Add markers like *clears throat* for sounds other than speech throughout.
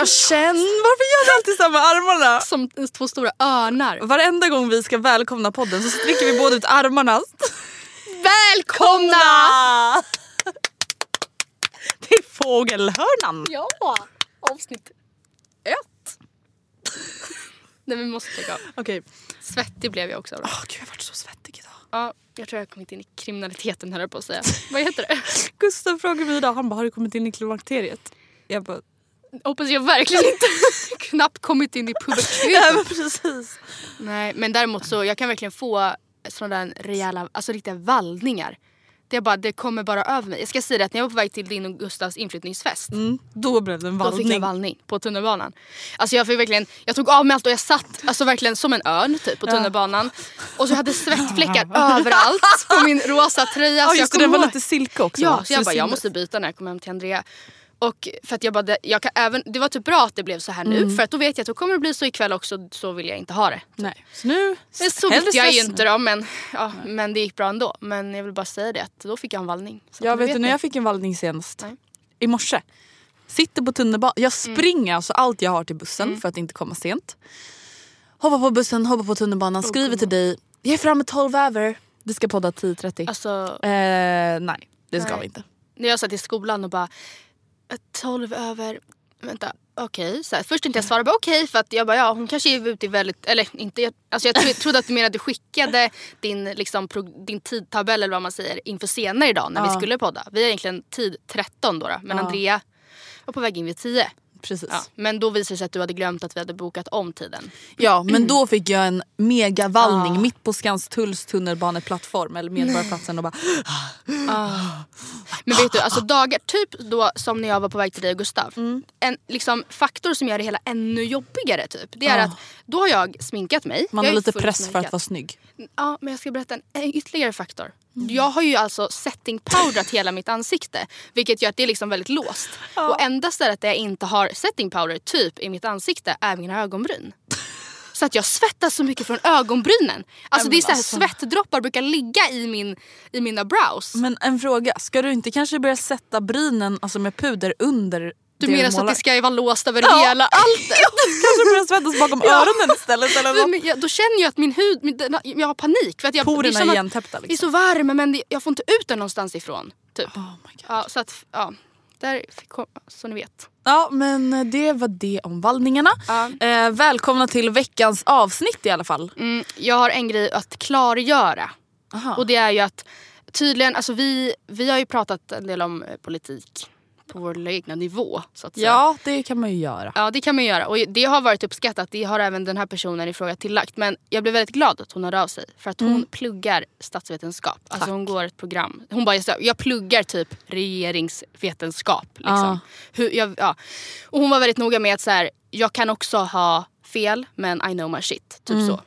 Jag känner, varför gör du alltid med armarna? Som två stora örnar. Varenda gång vi ska välkomna podden så sträcker vi båda ut armarna. Välkomna! *laughs* Det är fågelhörnan. Ja, avsnitt ett. Nej vi måste lägga av. Okej. Svettig blev jag också av det. Åh, gud, jag har varit så svettig idag. Ja, jag tror jag har kommit in i kriminaliteten höll jag på att säga. Vad heter det? *laughs* Gustav frågade mig idag, han bara har du kommit in i klimakteriet? Jag bara, Hoppas jag verkligen inte. *laughs* Knappt kommit in i ja puberteten. men precis. Nej men däremot så jag kan verkligen få sådana där rejäla, alltså riktiga vallningar. Det, bara, det kommer bara över mig. Jag ska säga det att när jag var på väg till din och Gustavs inflyttningsfest. Mm, då blev det en Då fick jag vallning. vallning på tunnelbanan. Alltså jag fick verkligen, jag tog av mig allt och jag satt alltså verkligen som en örn typ på tunnelbanan. Och så hade jag svettfläckar *laughs* överallt på min rosa tröja. Ja så jag just det, den var lite silke också. Ja, så jag det bara jag måste byta när jag kommer hem till Andrea. Och för att jag bara, jag kan även, det var typ bra att det blev så här nu Mm. för att då vet jag att då kommer det bli så ikväll också så vill jag inte ha det. Nej. Så nu, Men så visste jag ju inte då men, ja, men det gick bra ändå. Men jag vill bara säga det att då fick jag en vallning. Så Jag nu vet du när jag fick en vallning senast? Nej. I morse. Sitter på tunnelbanan. Jag Mm. springer alltså allt jag har till bussen för att inte komma sent. Hoppar på bussen, hoppar på tunnelbanan, skriver till dig. Jag är framme 12 över. Vi ska podda 10.30. Alltså eh, nej, det ska Nej. vi inte. när jag satt i skolan och bara "Eh, 12 över, vänta okej. Så här, Först tänkte jag svara bara okej för att jag bara ja hon kanske är ute i väldigt, eller inte, jag- alltså jag tro- trodde att du menade att du skickade din, liksom, pro- din tidtabell eller vad man säger inför senare idag när vi Ja. skulle podda. Vi har egentligen tid 13 då, då men Ja. Andrea var på väg in vid 10. Precis. Ja. Men då visade det sig att du hade glömt att vi hade bokat om tiden. Ja men då fick jag en megavallning Ah. mitt på Skanstulls tunnelbaneplattform eller Medborgarplatsen och bara Men vet du, alltså dagar, typ då som när jag var på väg till dig och Gustav. Mm. En liksom, faktor som gör det hela ännu jobbigare typ. Det är Ja. att då har jag sminkat mig. man jag har lite press för sminkad. att vara snygg. Ja men jag ska berätta en, en ytterligare faktor. Mm. Jag har ju alltså setting powderat *laughs* hela mitt ansikte. Vilket gör att det är liksom väldigt låst. Och enda stället där jag inte har setting powder typ i mitt ansikte är mina ögonbryn. *laughs* Så att jag svettas så mycket från ögonbrynen. Alltså men det är så här, alltså. svettdroppar brukar ligga i, min, i mina brows. Men en fråga, ska du inte kanske börja sätta brynen alltså med puder under Du menar så att det ska vara låst över Ja. hela allt? *laughs* Kanske börjar svettas bakom *laughs* öronen istället eller något. Jag, då känner jag att min hud, min, jag har panik. För att jag, Porerna är igentäppta Det är liksom. så varm men det, jag får inte ut den någonstans ifrån. Typ. Oh. Ja, så att, ja. Där, kom, så ni vet. Ja men det var det om vallningarna. Ja. Eh, välkomna till veckans avsnitt i alla fall. Mm, jag har en grej att klargöra. Aha. Och det är ju att tydligen, alltså vi, vi har ju pratat en del om eh, politik på vår egna nivå. Så att säga. Ja det kan man ju göra. Ja det kan man göra och det har varit uppskattat. Det har även den här personen i fråga tillagt. Men jag blev väldigt glad att hon hörde av sig. För att hon pluggar statsvetenskap. Alltså hon går ett program. Hon bara, jag, pluggar typ regeringsvetenskap. Liksom. Ja. Hur, jag, ja. Och hon var väldigt noga med att så här, jag kan också ha fel men I know my shit. Typ så.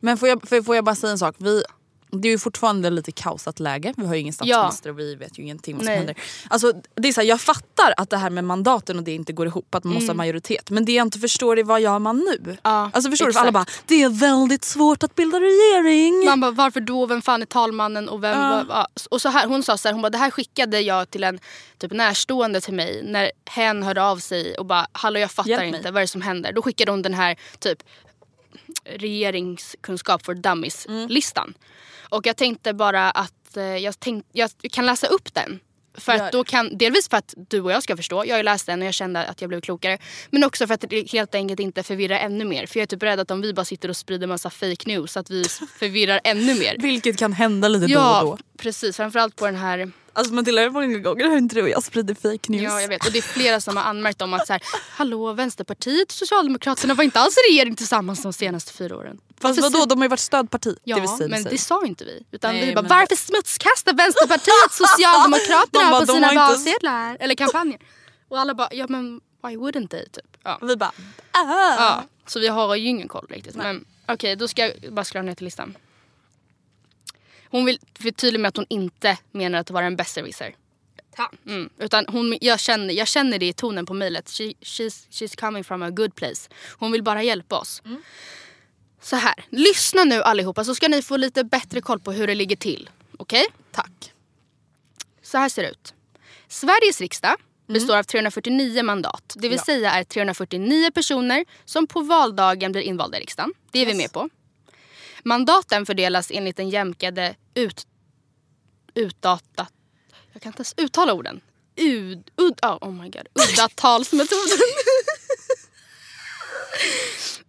Men får jag, får jag bara säga en sak? Vi, det är ju fortfarande lite kaosat läge. Vi har ju ingen statsminister och vi vet ju ingenting vad som Nej. händer. Alltså, det är så här, jag fattar att det här med mandaten och det inte går ihop, att man måste ha majoritet. Men det jag inte förstår är vad gör man nu? Mm. Ja, alltså förstår du? För alla bara, det är väldigt svårt att bilda regering. Man bara, varför då? Vem fan är talmannen? Och, vem, Ja. va- ja. och så här, hon sa så här, hon bara, det här skickade jag till en typ närstående till mig när hen hörde av sig och bara, hallå jag fattar Hjälp mig. inte, vad är det som händer? Då skickade hon den här typ regeringskunskap för dummies-listan. Och jag tänkte bara att eh, jag, tänk, jag kan läsa upp den. För att då kan, delvis för att du och jag ska förstå. Jag har ju läst den och jag kände att jag blev klokare. Men också för att det helt enkelt inte förvirrar ännu mer. För jag är typ rädd att om vi bara sitter och sprider massa fake news att vi *laughs* förvirrar ännu mer. Vilket kan hända lite då Ja, och då. precis. Framförallt på den här... Alltså Matilda, hur många gånger har inte du och jag spridit fake news? Ja, jag vet. Och det är flera som har anmärkt om att så här, hallå Vänsterpartiet och Socialdemokraterna var inte alls i regering tillsammans de senaste fyra åren. Fast Varför vadå, de har ju varit stödparti. Ja, det vill säga, men det sa inte vi. Utan Nej, vi bara, men- varför smutskastar Vänsterpartiet Socialdemokraterna *laughs* De bara, på sina har inte- valsedlar? Eller kampanjer. Och alla bara, ja men why wouldn't they? Typ. Ja. Vi bara, ah. Ja, så vi har ju ingen koll riktigt. Men okej, då ska jag bara scrolla ner till listan. Hon vill för tydlig med att hon inte menar att vara en besserwisser. Mm, utan hon, jag, känner, jag känner det i tonen på mejlet. She, she's, she's coming from a good place. Hon vill bara hjälpa oss. Så här, lyssna nu allihopa så ska ni få lite bättre koll på hur det ligger till. Okej? Tack. Så här ser det ut. Sveriges riksdag består av 349 mandat. Det vill Ja. säga är 349 personer som på valdagen blir invalda i riksdagen. Det är vi med på. Mandaten fördelas enligt den jämkade ut, utdatat... Jag kan inte ens uttala orden. Ud, ud, oh, oh my god. *laughs* Uddatalsmetoden. *laughs*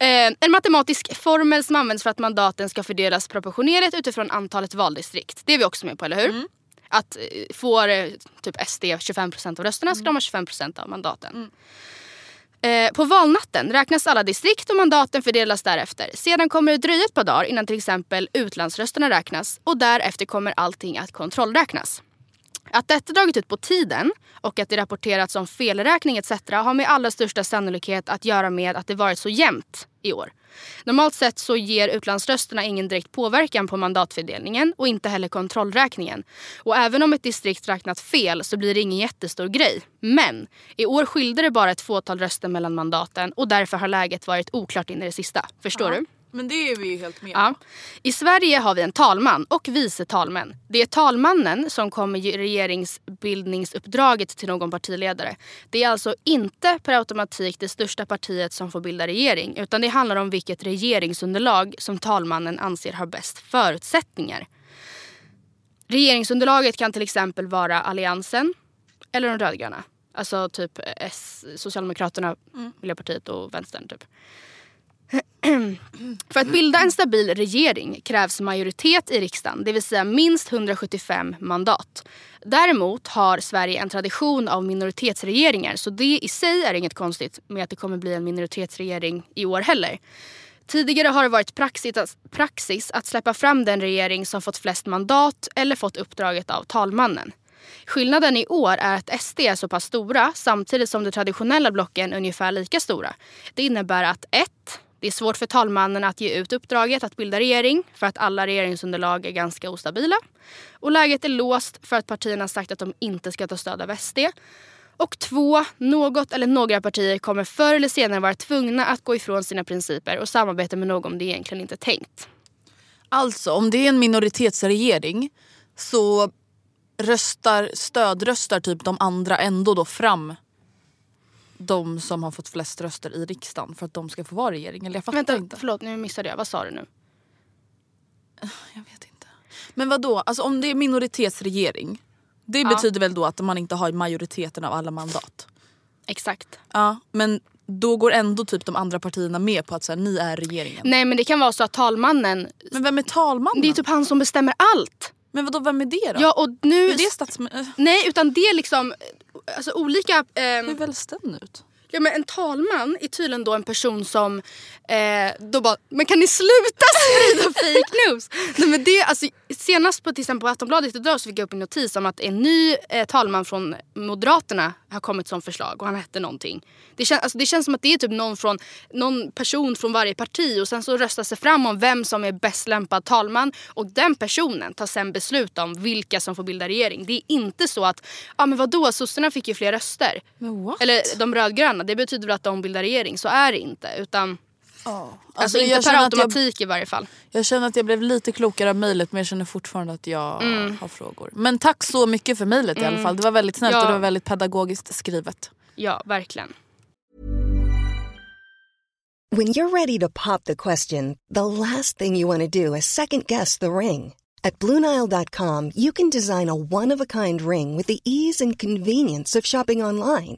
Eh, en matematisk formel som används för att mandaten ska fördelas proportionerligt utifrån antalet valdistrikt. Det är vi också med på, eller hur? Att eh, får eh, typ SD 25% av rösterna ska de ha 25% av mandaten. Eh, på valnatten räknas alla distrikt och mandaten fördelas därefter. Sedan kommer det dröja ett par dagar innan till exempel utlandsrösterna räknas och därefter kommer allting att kontrollräknas. Att detta dragit ut på tiden och att det rapporterats om felräkning etc. har med allra största sannolikhet att göra med att det varit så jämnt i år. Normalt sett så ger utlandsrösterna ingen direkt påverkan på mandatfördelningen och inte heller kontrollräkningen. Och även om ett distrikt räknat fel så blir det ingen jättestor grej. Men i år skilde det bara ett fåtal röster mellan mandaten och därför har läget varit oklart in i det sista. Förstår du? Men det är vi ju helt med Ja. I Sverige har vi en talman och vice talmän. Det är talmannen som kommer ge regeringsbildningsuppdraget till någon partiledare. Det är alltså inte per automatik det största partiet som får bilda regering utan det handlar om vilket regeringsunderlag som talmannen anser har bäst förutsättningar. Regeringsunderlaget kan till exempel vara Alliansen eller de rödgröna. Alltså typ S, Socialdemokraterna, Miljöpartiet och Vänstern. Typ. *clears throat* För att bilda en stabil regering krävs majoritet i riksdagen, det vill säga minst 175 mandat. Däremot har Sverige en tradition av minoritetsregeringar så det i sig är inget konstigt med att det kommer bli en minoritetsregering i år heller. Tidigare har det varit praxis att, praxis att släppa fram den regering som fått flest mandat eller fått uppdraget av talmannen. Skillnaden i år är att SD är så pass stora samtidigt som de traditionella blocken är ungefär lika stora. Det innebär att 1. Det är svårt för talmannen att ge ut uppdraget att bilda regering för att alla regeringsunderlag är ganska ostabila. Och läget är låst för att partierna sagt att de inte ska ta stöd av SD. Och två, något eller några partier kommer förr eller senare vara tvungna att gå ifrån sina principer och samarbeta med någon det egentligen inte är tänkt. Alltså om det är en minoritetsregering så röstar, stödröstar typ de andra ändå då fram de som har fått flest röster i riksdagen för att de ska få vara regering. Eller jag fattar Vänta, inte. förlåt nu missade jag. Vad sa du nu? *sighs* Jag vet inte. Men vad då? Alltså om det är minoritetsregering. Det Ja. betyder väl då att man inte har majoriteten av alla mandat? Exakt. Ja, men då går ändå typ de andra partierna med på att så här, ni är regeringen. Nej men det kan vara så att talmannen, Men vem är talmannen? det är typ han som bestämmer allt. Men vadå, vem är det då? Ja och nu... är det statsminister? Nej utan det är liksom alltså, olika... ehm, Hur väl den ut? Ja men en talman är tydligen då en person som eh, då bara, men kan ni sluta sprida *laughs* fake news? Nej, men det, alltså, senast på till exempel på Aftonbladet idag så fick jag upp en notis om att en ny eh, talman från Moderaterna har kommit som förslag och han hette någonting. Det, kän, alltså, det känns som att det är typ någon, från, någon person från varje parti och sen så röstas det fram om vem som är bäst lämpad talman och den personen tar sen beslut om vilka som får bilda regering. Det är inte så att, ja ah, men vadå sossarna fick ju fler röster. Eller de rödgröna, det betyder väl att de bildar regering. Så är det inte. Utan, alltså, Alltså, inte jag per känner att jag- automatik i varje fall. Jag känner att jag blev lite klokare av mejlet men jag känner fortfarande att jag Mm. har frågor. Men tack så mycket för mejlet i alla fall. Det var väldigt snällt Ja. och det var väldigt pedagogiskt skrivet. Ja, verkligen. When you're ready to pop the question, the last thing you want to do is second guess the ring. At Bluenile.com, you can design a one of a kind ring with the ease and convenience of shopping online.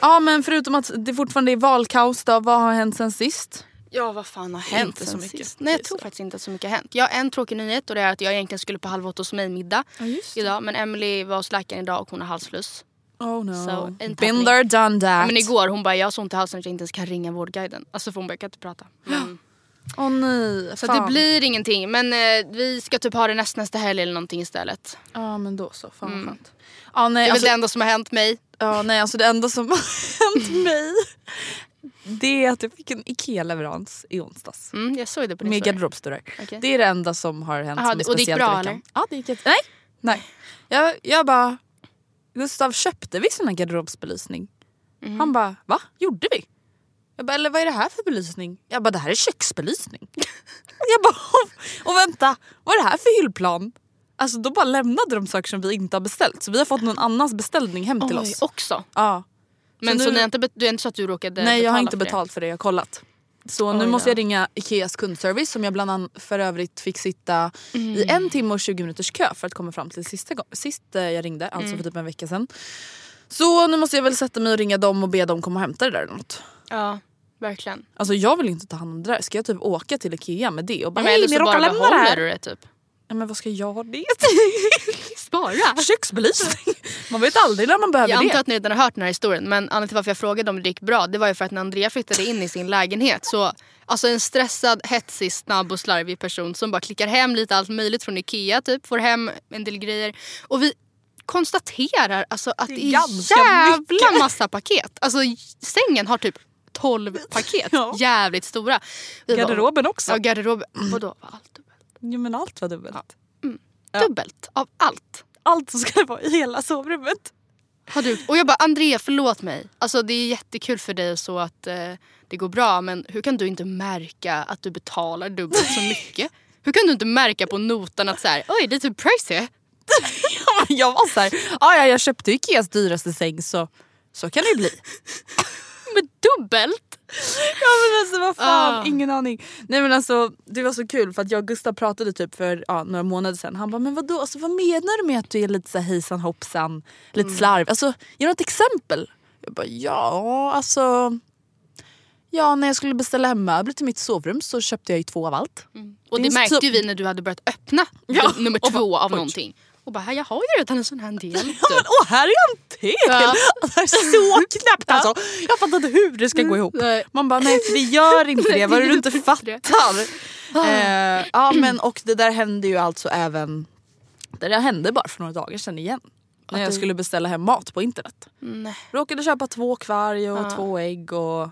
Ja men förutom att det fortfarande är valkaos då, vad har hänt sen sist? Ja, vad fan har hänt Inte så mycket. sist? Nej, jag tror faktiskt inte att så mycket har hänt. Jag har en tråkig nyhet och det är att jag egentligen skulle på Halv åtta hos mig middag Ja, idag. Men Emily var hos läkaren idag och hon har halsfluss. Oh no. So, Been there, done that. Men igår hon bara, jag har så ont i halsen att jag inte ens kan ringa Vårdguiden. Alltså för hon bara, jag kan inte prata. Men, Åh nej. så det blir ingenting. Men eh, vi ska typ ha det näst, nästa helg eller någonting istället. Ja men då så, fan vad skönt. Ja, nej, Det är väl alltså, det enda som har hänt mig. Ja, nej alltså det enda som *laughs* har hänt *laughs* mig det är att jag fick en IKEA-leverans i onsdags. Mm, jag såg det på din Med garderobsdörrar. Okej. Det är det enda som har hänt Aha, som är och det gick speciellt bra, i veckan. eller? Ja det gick jätte... Nej. nej. Jag, jag bara... Gustav köpte vi sån här garderobsbelysning? Mhm. Han bara va? Gjorde vi? Jag bara eller vad är det här för belysning? Jag bara det här är köksbelysning. *laughs* jag bara och vänta vad är det här för hyllplan? Alltså då bara lämnade de saker som vi inte har beställt så vi har fått någon annans beställning hem till Oj, oss. också. Ja. Men så, nu- ni har inte, bet- det är inte så att du råkade Nej jag har betala inte för det? betalt för det, jag har kollat. Så nu Oj måste jag ringa Ikeas kundservice som jag bland annat för övrigt fick sitta i Mm. en timme och 20 minuters kö för att komma fram till sista gång, sist eh, jag ringde, alltså Mm. för typ en vecka sedan. Så nu måste jag väl sätta mig och ringa dem och be dem komma och hämta det där eller något. Ja, verkligen. Alltså jag vill inte ta hand om det där, ska jag typ åka till Ikea med det och bara Men hej ni så råkar lämna det behåller här. du det typ. Men vad ska jag ha det *laughs* Spara. Köksbelysning. Man vet aldrig när man behöver Jag antar det. att ni redan har hört den här historien men anledningen till varför jag frågade om det gick bra det var ju för att när Andrea flyttade in i sin lägenhet så Alltså en stressad, hetsig, snabb och slarvig person som bara klickar hem lite allt möjligt från Ikea typ, får hem en del grejer. Och vi konstaterar alltså att Det är det är, jävla mycket. massa paket. Alltså sängen har typ 12 paket, Ja. jävligt stora. Vi bara, Garderoben också. Ja garderoben, vadå allt? Jo men allt var dubbelt. Ja. Dubbelt av allt. Allt som ska vara i hela sovrummet. Har du, och jag bara, Andrea förlåt mig. Alltså det är jättekul för dig så att eh, det går bra men hur kan du inte märka att du betalar dubbelt så mycket? Hur kan du inte märka på notan att så här, oj det är typ pricey? *laughs* Ja, men jag var såhär, "Ah, ja jag köpte Ikeas dyraste säng så, så kan det ju bli. Med dubbelt? Ja men alltså vad fan, Ah. ingen aning. Nej men alltså det var så kul för att jag och Gustav pratade typ för ja, några månader sedan. Han bara men vadå, alltså, vad menar du med att du är lite så här hejsan hoppsan, lite Mm. slarv? Alltså ge något exempel. Jag bara ja alltså. Ja när jag skulle beställa hem möbler till mitt sovrum så köpte jag ju två av allt. Och det märkte typ- ju vi när du hade börjat öppna Ja, num- *laughs* nummer två av oj. någonting. Och bara, jag har ju redan en sån här del. *laughs* Ja, men, åh här är en till! Ja. *laughs* Det är så *laughs* knäppt alltså. Jag fattar inte hur det ska gå ihop. Nej. Man bara nej för det gör inte det, vad du inte fattar. eh, ja men och det där hände ju alltså även, det där hände bara för några dagar sedan igen. När jag du- skulle beställa hem mat på internet. Nej. Råkade köpa två kvarg och Ja. två ägg och...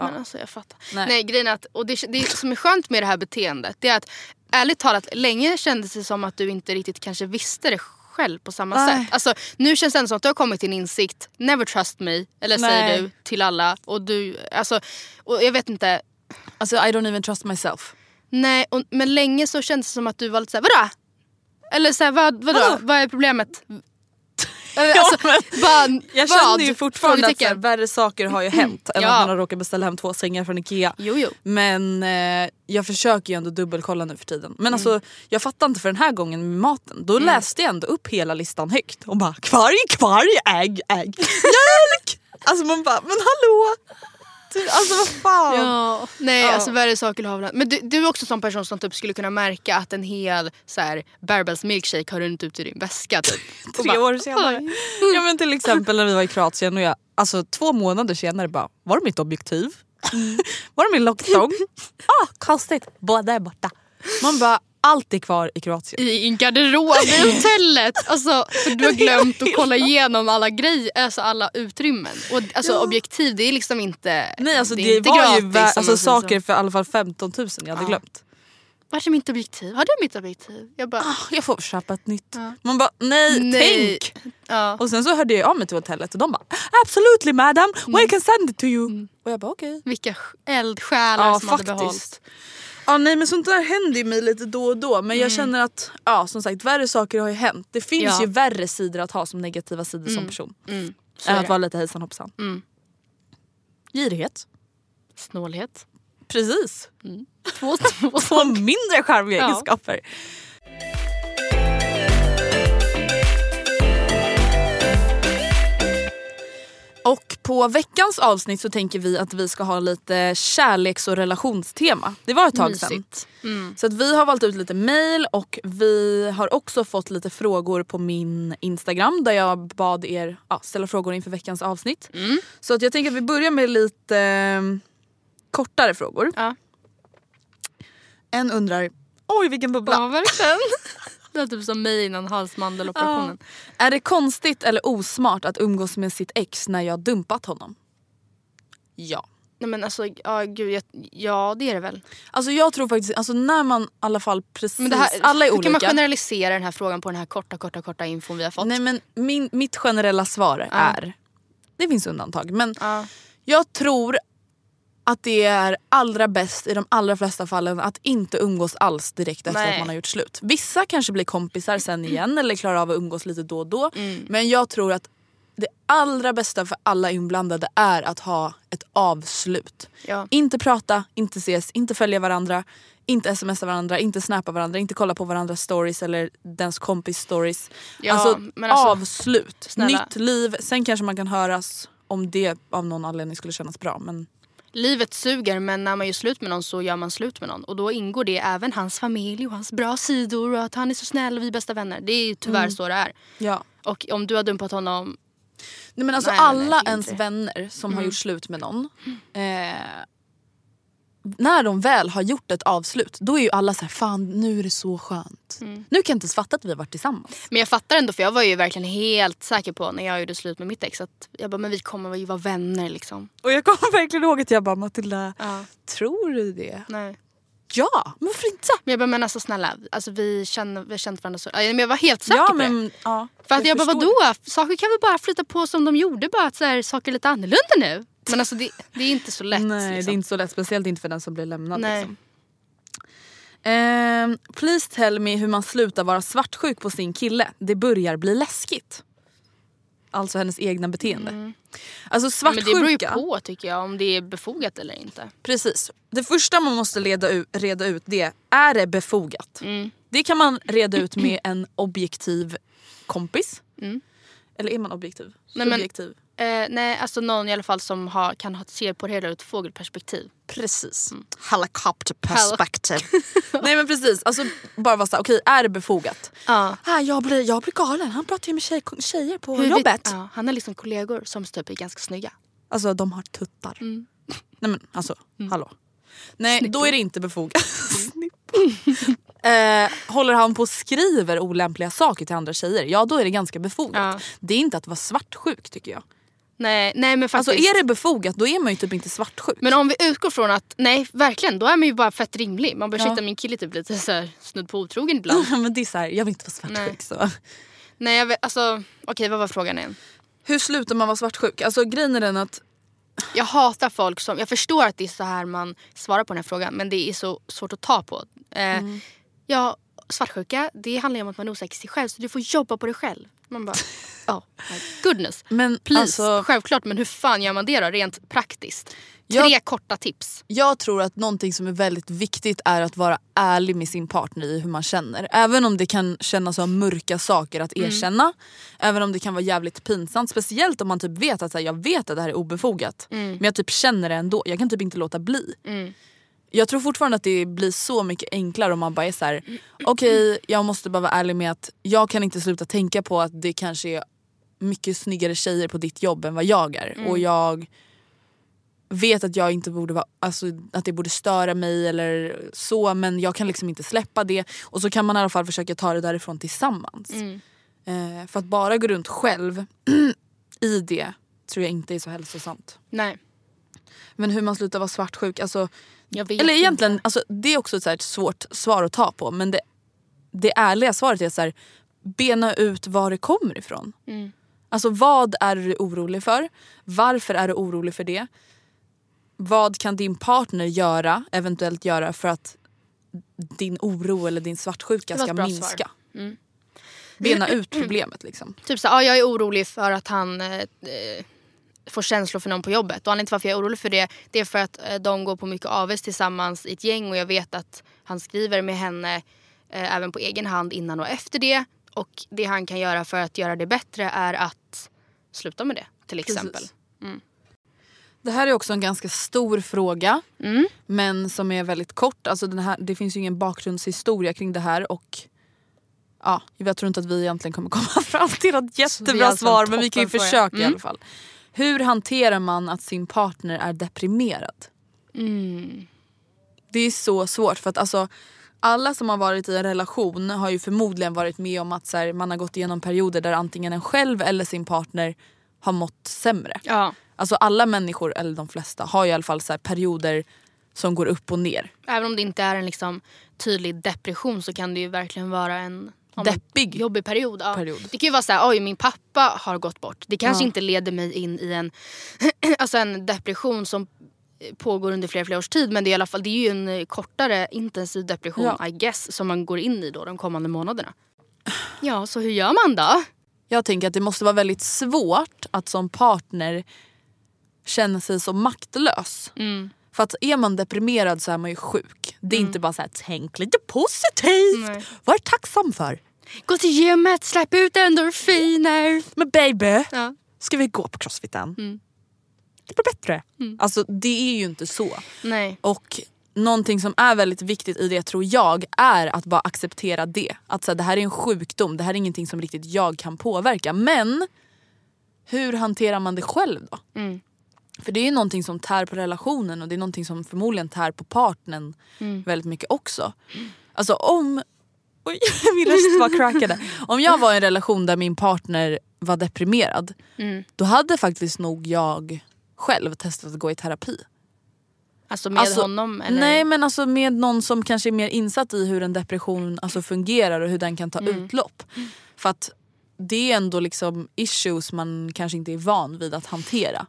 Men alltså jag fattar. Nej. Nej, grejen är att, och det, det som är skönt med det här beteendet det är att ärligt talat länge kändes det som att du inte riktigt kanske visste det själv på samma Nej. sätt. Alltså, nu känns det ändå som att du har kommit till en insikt. Never trust me. Eller Nej. säger du till alla. Och du, alltså, och jag vet inte. Alltså I don't even trust myself. Nej, och, men länge så kändes det som att du var lite såhär, vadå? Eller såhär, vad, vadå? Vadå? Vad är problemet? Alltså, men vad, Jag vad? känner ju fortfarande att här, värre saker har ju hänt *clears throat* än Ja. att man har råkat beställa hem två sängar från Ikea. Jo, jo. Men eh, jag försöker ju ändå dubbelkolla nu för tiden. Men Mm. alltså jag fattar inte för den här gången med maten. Då läste jag ändå upp hela listan högt och bara kvarg, kvarg, ägg, ägg, mjölk! *laughs* alltså man bara men hallå! Alltså vad fan! Ja, nej Ja. alltså värre saker har väl Men du, du är också en sån person som typ skulle kunna märka att en hel så här, Barbells milkshake har runnit ut ur din väska typ. *laughs* Tre bara, år senare. *laughs* Ja men till exempel när vi var i Kroatien och jag, alltså två månader senare bara, var det mitt objektiv? *laughs* var det min locktång? ah, konstigt, båda är borta. Man bara, allt är kvar i Kroatien. I en garderob i hotellet. Alltså, för du har *laughs* glömt att kolla igenom alla grejer, alltså alla utrymmen. Och alltså objektiv det är liksom inte Nej alltså det, är inte var ju gratis, om alltså, saker för i alla fall 15 000 jag hade Ja. glömt. Vart är mitt objektiv? Har du mitt objektiv? Jag bara, Ah, jag får köpa ett nytt. Ja. Man bara nej, Nej. tänk! ja. Och sen så hörde jag av mig till hotellet och de bara absolutely madam, Mm. we can send it to you. Och jag bara okej. Vilka eldsjälar Ja som hade faktiskt. behållit. Ja nej men sånt där händer ju mig lite då och då men jag känner att ja som sagt värre saker har ju hänt. Det finns Ja. ju värre sidor att ha som negativa sidor som person. Mm, Än att vara lite hejsan hoppsan. Mm. Girighet. Snålhet. Precis. Två, två Två mindre charmiga Ja. egenskaper. Och på veckans avsnitt så tänker vi att vi ska ha lite kärleks och relationstema. Det var ett tag sedan. Mm. Så att vi har valt ut lite mail och vi har också fått lite frågor på min Instagram där jag bad er ja, ställa frågor inför veckans avsnitt. Mm. Så att jag tänker att vi börjar med lite eh, kortare frågor. Ja. En undrar, oj vilken bubbla. Ja, verkligen. *laughs* Är typ som mig innan halsmandeloperationen. Är det konstigt eller osmart att umgås med sitt ex när jag dumpat honom? Ja. Nej men alltså, ja gud, jag, ja det är det väl. Alltså jag tror faktiskt, alltså när man i alla fall precis, Men det här, alla är hur kan man olika. generalisera den här frågan på den här korta, korta, korta infon vi har fått? Nej men min, mitt generella svar Ja. är, det finns undantag men Ja. jag tror att det är allra bäst i de allra flesta fallen att inte umgås alls direkt efter Nej. att man har gjort slut. Vissa kanske blir kompisar sen igen eller klarar av att umgås lite då och då. Mm. Men jag tror att det allra bästa för alla inblandade är att ha ett avslut. Ja. Inte prata, inte ses, inte följa varandra, inte smsa varandra, inte snappa varandra, inte kolla på varandras stories eller dens kompis stories. Ja, alltså, alltså, avslut, snälla. nytt liv. Sen kanske man kan höras om det av någon anledning skulle kännas bra. Men Livet suger men när man gör slut med någon så gör man slut med någon. Och då ingår det även hans familj och hans bra sidor och att han är så snäll och vi är bästa vänner. Det är tyvärr Mm. så det är. ja. Och om du har dumpat honom, Nej, men alltså Nej, nej, alla tycker ens vänner som har Mm. gjort slut med någon. Eh, när de väl har gjort ett avslut då är ju alla så här, fan nu är det så skönt. Mm. Nu kan jag inte ens fatta att vi har varit tillsammans. Men jag fattar ändå för jag var ju verkligen helt säker på när jag gjorde slut med mitt ex att jag bara, men vi kommer ju vara vänner liksom. Och jag kommer verkligen ihåg att jag bara Matilda, Ja, tror du det? nej. Ja, men varför inte? Men jag bara, men alltså snälla, alltså, vi, känner, vi har känt varandra så... Men jag var helt säker ja, på det. men, ja, För att jag, bara, förstår. vadå? Saker kan väl bara flytta på som de gjorde, bara att så här, saker är lite annorlunda nu. Men alltså det, det är inte så lätt. Nej liksom. det är inte så lätt, speciellt inte för den som blir lämnad. Nej. Liksom. Ehm, please tell me hur man slutar vara svartsjuk på sin kille. Det börjar bli läskigt. Alltså hennes egna beteende. Mm. Alltså Men det beror ju svartsjuka. på tycker jag om det är befogat eller inte. Precis. Det första man måste reda ut, reda ut det är, det befogat? Mm. Det kan man reda ut med en objektiv kompis. Mm. Eller är man objektiv? Nej, men- Subjektiv. Eh, nej, alltså någon i alla fall som har, kan ha, se på det hela ur ett fågelperspektiv. Precis. Mm. Helicopter perspective. *laughs* Nej men precis, alltså bara vara såhär, okej är det befogat? Ja. Ah, jag, blir, jag blir galen, han pratar ju med tjej, tjejer på Hur jobbet. ja, han har liksom kollegor som typ är ganska snygga. Alltså de har tuttar. Mm. Nej men alltså, hallå. Nej då är det inte befogat. *laughs* eh, håller han på och skriver olämpliga saker till andra tjejer, ja då är det ganska befogat. Ja. Det är inte att vara svartsjuk tycker jag. Nej, nej men faktiskt. Alltså är det befogat då är man ju typ inte svartsjuk. Men om vi utgår från att, nej verkligen, då är man ju bara fett rimlig. Man bara Ja. shit min kille typ lite så här, snudd på otrogen ibland. *laughs* men det är så här, jag vill inte vara svartsjuk. Nej. Så. nej jag vet, alltså okej vad var frågan igen? Hur slutar man vara svartsjuk? Alltså grejen är den att Jag hatar folk som, jag förstår att det är så här man svarar på den här frågan men det är så svårt att ta på. Eh, Mm. Ja, svartsjuka det handlar om att man är osäker sig själv så du får jobba på dig själv. Man bara, *laughs* oh goodness. Men Please, alltså, självklart men hur fan gör man det då rent praktiskt? Tre Jag- korta tips. jag tror att någonting som är väldigt viktigt är att vara ärlig med sin partner i hur man känner. Även om det kan kännas som mörka saker att erkänna. Även om det kan vara jävligt pinsamt. Speciellt om man typ vet att så här, jag vet att det här är obefogat. Men jag typ känner det ändå. Jag kan typ inte låta bli. Mm. Jag tror fortfarande att det blir så mycket enklare om man bara är så här: okej jag måste bara vara ärlig med att jag kan inte sluta tänka på att det kanske är mycket snyggare tjejer på ditt jobb än vad jag är. Och jag vet att jag inte borde vara, alltså, att det borde störa mig eller så men jag kan liksom inte släppa det. Och så kan man i alla fall försöka ta det därifrån tillsammans. Mm. Eh, för att bara gå runt själv *clears throat* i det tror jag inte är så hälsosamt. Nej, Men hur man slutar vara svartsjuk, alltså, eller inte. egentligen, alltså, det är också ett, så här, ett svårt svar att ta på men det, det ärliga svaret är så här, bena ut var det kommer ifrån. Mm. Alltså vad är du orolig för? Varför är du orolig för det? Vad kan din partner göra, eventuellt göra för att din oro eller din svartsjuka ska minska? Mm. Bena ut *clears throat* problemet liksom. Typ så, ja, jag är orolig för att han eh, får känslor för någon på jobbet. Och anledningen till varför jag är orolig för det, det är för att eh, de går på mycket AWs tillsammans i ett gäng och jag vet att han skriver med henne eh, även på egen hand innan och efter det. Och det han kan göra för att göra det bättre är att sluta med det till exempel. Precis. Det här är också en ganska stor fråga Mm. men som är väldigt kort. Alltså den här, det finns ju ingen bakgrundshistoria kring det här och ja, jag tror inte att vi egentligen kommer komma *laughs* fram till något jättebra har svar men vi kan ju försöka i Mm. alla fall. Hur hanterar man att sin partner är deprimerad? Mm. Det är så svårt för att alltså alla som har varit i en relation har ju förmodligen varit med om att så här, man har gått igenom perioder där antingen en själv eller sin partner har mått sämre. Ja, Alltså alla människor, eller de flesta, har i alla fall så här perioder som går upp och ner. även om det inte är en liksom, tydlig depression så kan det ju verkligen vara en Deppig. jobbig period. Ja. Period. Det kan ju vara så här, oj min pappa har gått bort. Det kanske Ja. inte leder mig in i en, *clears throat* alltså en depression som pågår under flera, flera års tid. Men det är i alla fall det är ju en eh, kortare intensiv depression Ja. I guess som man går in i då de kommande månaderna. Ja, så hur gör man då? Jag tänker att det måste vara väldigt svårt att som partner känna sig så maktlös. Mm. För att är man deprimerad så är man ju sjuk. Det är inte bara så här, tänk lite positivt. Nej. Vad är tacksam för? Gå till gymmet, släpp ut endorfiner. Men baby, Ja. ska vi gå på crossfiten? Mm. Det blir bättre. Alltså det är ju inte så. Nej. Och någonting som är väldigt viktigt i det tror jag är att bara acceptera det. Att så här, det här är en sjukdom, det här är ingenting som riktigt jag kan påverka. Men hur hanterar man det själv då? Mm. För det är ju någonting som tär på relationen och det är någonting som förmodligen tär på partnern Mm. väldigt mycket också. Alltså om... Oj, *laughs* min röst var crackade. Om jag var i en relation där min partner var deprimerad Mm. då hade faktiskt nog jag själv testat att gå i terapi. Alltså med Alltså, honom? Eller? Nej men alltså med någon som kanske är mer insatt i hur en depression alltså, fungerar och hur den kan ta Mm. utlopp. För att det är ändå liksom issues man kanske inte är van vid att hantera.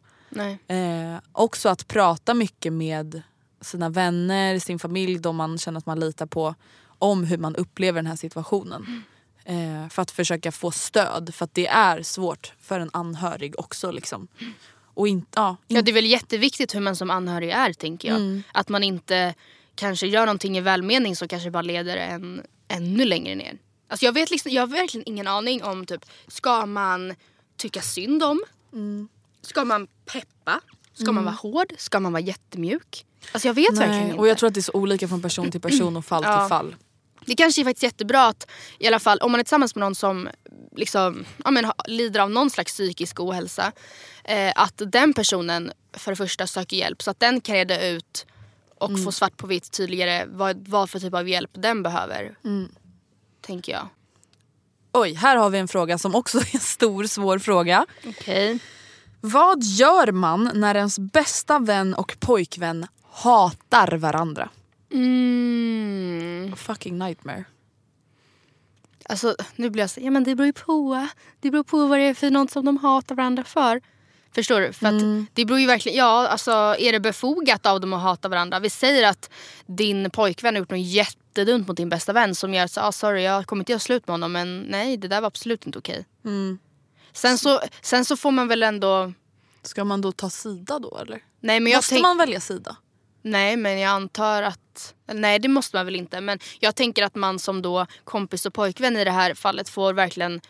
Eh, också att prata mycket med sina vänner, sin familj, de man känner att man litar på om hur man upplever den här situationen. Eh, för att försöka få stöd. För att det är svårt för en anhörig också. Liksom. Och in, ja, Ja, det är väl jätteviktigt hur man som anhörig är tänker jag. Mm. Att man inte kanske gör någonting i välmening som kanske bara leder en ännu längre ner. Alltså jag, vet liksom, jag har verkligen ingen aning om typ, ska man tycka synd om? Mm. Ska man peppa? Ska man vara hård? Ska man vara jättemjuk? Alltså jag vet verkligen Nej, inte. och jag tror att det är så olika från person till person och fall till fall. Det kanske är faktiskt jättebra att i alla fall om man är tillsammans med någon som liksom, ja, men, lider av någon slags psykisk ohälsa. Eh, att den personen för det första söker hjälp så att den kan reda ut och Mm. få svart på vitt tydligare vad, vad för typ av hjälp den behöver. Mm. Tänker jag. Oj, här har vi en fråga som också är en stor svår fråga. Okej. Vad gör man när ens bästa vän och pojkvän hatar varandra? Mm. Fucking nightmare. Alltså nu blir jag så, ja men det beror ju på. Det beror på vad det är för något som de hatar varandra för. Förstår du? För att Mm. det beror ju verkligen, ja alltså är det befogat av dem att hata varandra? Vi säger att din pojkvän har gjort något jättedumt mot din bästa vän som gör att, ah, sorry jag kommer inte göra slut med honom men nej det där var absolut inte okej. Mm. Sen, så, sen så får man väl ändå, Ska man då ta sida då eller? nej men jag Måste tänk, man välja sida? Nej men jag antar att, nej det måste man väl inte. Men jag tänker att man som då kompis och pojkvän i det här fallet får verkligen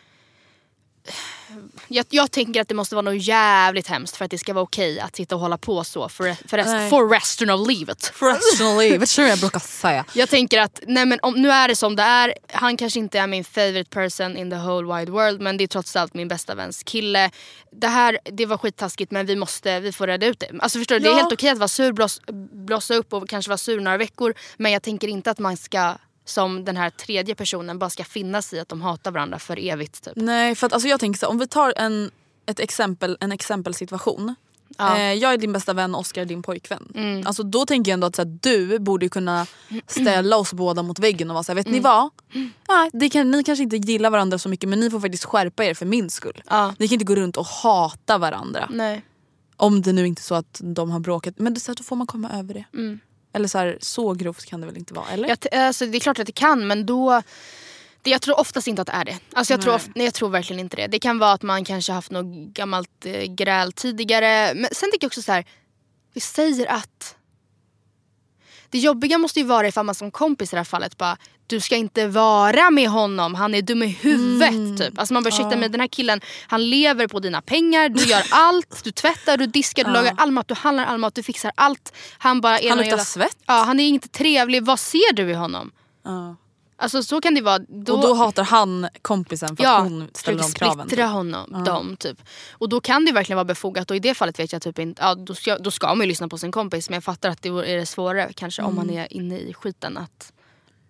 jag, jag tänker att det måste vara något jävligt hemskt för att det ska vara okej att sitta och hålla på så för, för, rest, for resten of livet. Professionally, vet du vad jag brukar säga? Jag tänker att nej men om, nu är det som det är. Han kanske inte är min favorite person in the whole wide world men det är trots allt min bästa väns kille. Det här det var skittaskigt men vi måste, vi får reda ut det. Alltså förstår du, det är Ja. helt okej att vara sur, bloss, blossa upp och kanske vara sur några veckor. Men jag tänker inte att man ska som den här tredje personen bara ska finna sig i att de hatar varandra för evigt. Typ. Nej för att alltså jag tänker så om vi tar en, ett exempel, en exempelsituation. Ja. Eh, jag är din bästa vän, Oskar är din pojkvän. Mm. Alltså då tänker jag ändå att så här, du borde kunna ställa oss båda mot väggen och vara såhär, vet Mm. ni vad? Nej, det kan, ni kanske inte gillar varandra så mycket men ni får faktiskt skärpa er för min skull. Ja. Ni kan inte gå runt och hata varandra. Nej. Om det nu inte är så att de har bråkat. Men det är så här, då får man komma över det. Mm. Eller så, här, så grovt kan det väl inte vara? Eller? Jag, alltså, det är klart att det kan men då det, jag tror oftast inte att det är det. Alltså jag, tror, of- nej, jag tror verkligen inte det. Det kan vara att man kanske haft något gammalt eh, gräl tidigare. Men sen tycker jag också så här. Vi säger att det jobbiga måste ju vara ifall man som kompis i det här fallet bara du ska inte vara med honom, han är dum i huvudet. Typ. Alltså man bara ursäkta mig den här killen han lever på dina pengar, du gör *laughs* allt, du tvättar, du diskar, du lagar all mat, du handlar all mat, du fixar allt. Han bara är Han luktar jävla- svett. Ja, han är inte trevlig, vad ser du i honom? Ja. Alltså så kan det vara. Då, Och då hatar han kompisen för att ja, hon ställer de kraven. splittra typ. honom, dem typ. Och då kan det verkligen vara befogat och i det fallet vet jag typ inte, ja då ska, då ska man ju lyssna på sin kompis men jag fattar att det är det svårare kanske om Mm. man är inne i skiten att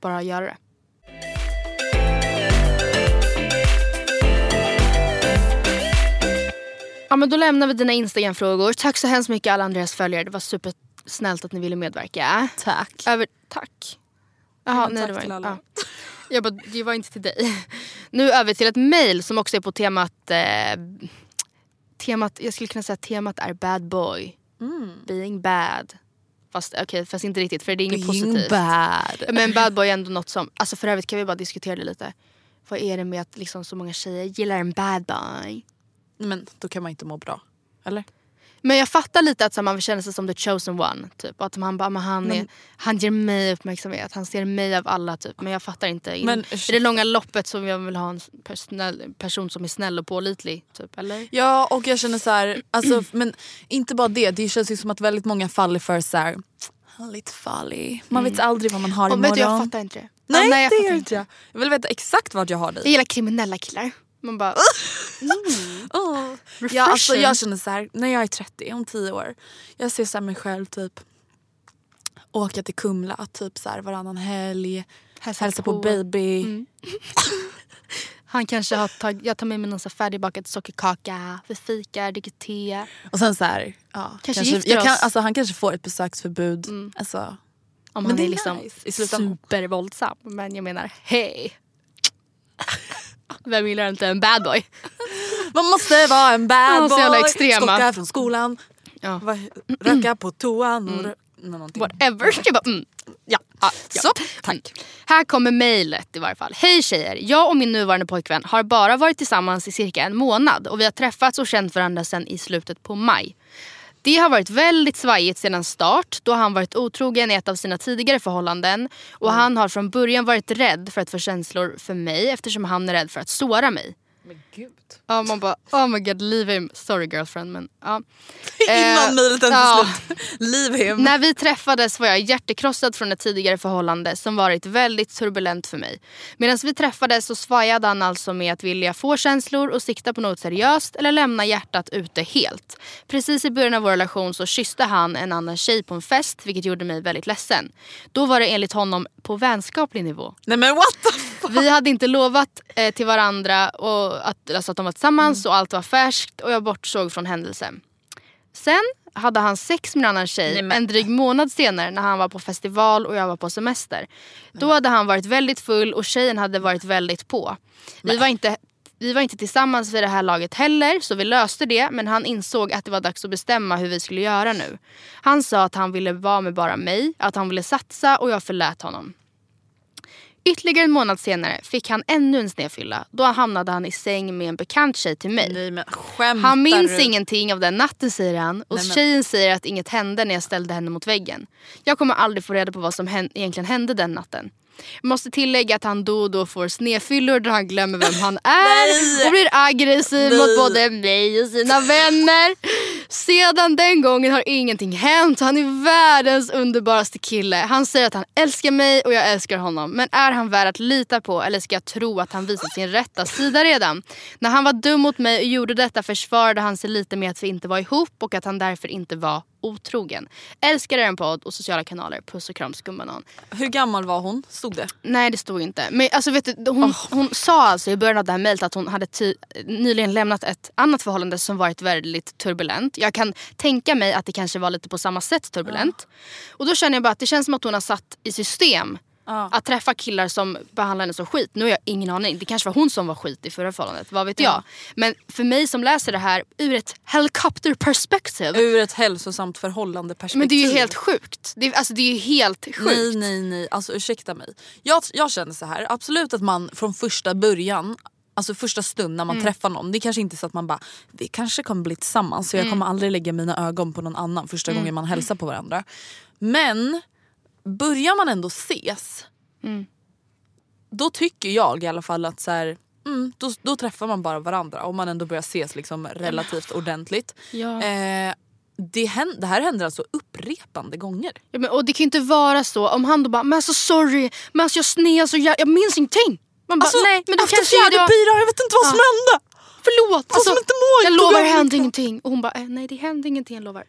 bara göra det. Ja men då lämnar vi dina Instagram-frågor. Tack så hemskt mycket alla Andreas följare. Det var supersnällt att ni ville medverka. Tack. Över, tack. Jaha, nej det var inte. Ja. Jag bara, det var inte till dig. Nu över till ett mail som också är på temat... Eh, temat jag skulle kunna säga att temat är bad boy. Being bad. Fast, okay, fast inte riktigt för det är inget positivt. bad. Men bad boy är ändå något som... Alltså för övrigt kan vi bara diskutera det lite. Vad är det med att liksom så många tjejer gillar en bad boy? Men då kan man inte må bra. Eller? Men jag fattar lite att så, man känna sig som the chosen one. Typ. Att man bara, men han, är, han ger mig uppmärksamhet, han ser mig av alla. Typ. Men jag fattar inte. Men- I det långa loppet så vill jag vill ha en personell, person som är snäll och pålitlig. Typ, eller? Ja och jag känner så här, alltså, *clears throat* men inte bara det. Det känns ju som att väldigt många faller för så här, "Han är lite farlig. Man vet aldrig vad man har Och, imorgon. vet du, jag fattar inte det. Nej, Ja, nej jag det gör inte jag. Jag vill veta exakt vart jag har dig. Jag gillar kriminella killar. Man bara, Oh. refreshing. *laughs* Ja, alltså, jag känner så här, när jag är 30 om 10 år. Jag ser så här mig själv typ åka till Kumla typ så här, varannan helg. Hälsa Hälsa på, på. baby. *laughs* Han kanske har tagit, jag tar med mig någon så färdigbakad sockerkaka, vi fikar, dricker te. Och sen så här, ja, Kanske gifter jag kan, alltså, Han kanske får ett besöksförbud. Alltså, Om Men han det är, liksom nice i supervåldsam. Men jag menar, hej. Vem gillar inte en bad boy? man måste vara en bad så boy. jävla extrema. Skocka från skolan. Ja. Röka på toan. Och rö- någonting. Whatever. Jag bara, mm. Ja. Ja, så, tack. Här kommer mejlet i varje fall. Hej tjejer! Jag och min nuvarande pojkvän har bara varit tillsammans i cirka en månad och vi har träffats och känt varandra sedan i slutet på maj. Det har varit väldigt svajigt sedan start då han varit otrogen i ett av sina tidigare förhållanden och han har från början varit rädd för att få känslor för mig eftersom han är rädd för att såra mig. Men gud. Ja, man bara oh my god leave him. Sorry girlfriend men ja. *laughs* Innan Eh, mejlet ens ja. slut. Leave him. När vi träffades var jag hjärtekrossad från ett tidigare förhållande som varit väldigt turbulent för mig. Medan vi träffades så svajade han alltså med att vilja få känslor och sikta på något seriöst eller lämna hjärtat ute helt. Precis i början av vår relation så kysste han en annan tjej på en fest vilket gjorde mig väldigt ledsen. Då var det enligt honom på vänskaplig nivå. Nej men what the fuck. *laughs* Vi hade inte lovat eh, till varandra och att, alltså att de var tillsammans och allt var färskt och jag bortsåg från händelsen. Sen hade han sex med en annan tjej en dryg månad senare när han var på festival och jag var på semester. Då hade han varit väldigt full och tjejen hade varit väldigt på. Vi var inte vi var inte tillsammans vid det här laget heller så vi löste det men han insåg att det var dags att bestämma hur vi skulle göra nu. Han sa att han ville vara med bara mig, att han ville satsa och jag förlät honom. Ytterligare en månad senare fick han ännu en snedfylla. Då hamnade han i säng med en bekant tjej till mig. Nej men Han minns du? ingenting av den natten säger han och Nej, men- tjejen säger att inget hände när jag ställde henne mot väggen. Jag kommer aldrig få reda på vad som hän- egentligen hände den natten. Jag måste tillägga att han då och då får snedfyllor där han glömmer vem han *laughs* är och blir aggressiv mot både mig och sina vänner. Sedan den gången har ingenting hänt. Han är världens underbaraste kille. Han säger att han älskar mig och jag älskar honom. Men är han värd att lita på eller ska jag tro att han visat sin rätta sida redan? När han var dum mot mig och gjorde detta försvarade han sig lite med att vi inte var ihop och att han därför inte var otrogen. Älskar er en podd och sociala kanaler. Puss och kram skumbanan. Hur gammal var hon? Stod det? Nej det stod inte. Men alltså vet du, hon, hon sa alltså i början av det här mejlet att hon hade nyligen lämnat ett annat förhållande som varit väldigt turbulent. Jag kan tänka mig att det kanske var lite på samma sätt turbulent. Och då känner jag bara att det känns som att hon har satt i system att träffa killar som behandlar henne som skit. Nu har jag ingen aning. Det kanske var hon som var skit i förra förhållandet. Vad vet jag. Men för mig som läser det här ur ett helicopter perspective. Ur ett hälsosamt förhållande perspektiv. Men det är ju helt sjukt. Det är, alltså det är ju helt sjukt. Nej nej nej, alltså ursäkta mig. Jag, jag känner så här, absolut att man från första början Alltså första stund när man Mm. träffar någon, det är kanske inte så att man bara vi kanske kommer bli tillsammans så jag Mm. kommer aldrig lägga mina ögon på någon annan första gången man hälsar på varandra. Men börjar man ändå ses Mm. då tycker jag i alla fall att så här, mm, då, då träffar man bara varandra om man ändå börjar ses liksom relativt ordentligt. Ja. Eh, det, hän- det här händer alltså upprepande gånger. Ja, men, och det kan inte vara så om han då bara men alltså sorry, men alltså jag sned alltså jag, jag minns ingenting. Man bara Alltså, nej men efter kanske fjärde idag... bira, jag vet inte vad som hände. Förlåt! Vad som inte mår, jag lovar det hände mitt- ingenting. Och hon bara eh, nej det hände ingenting jag lovar.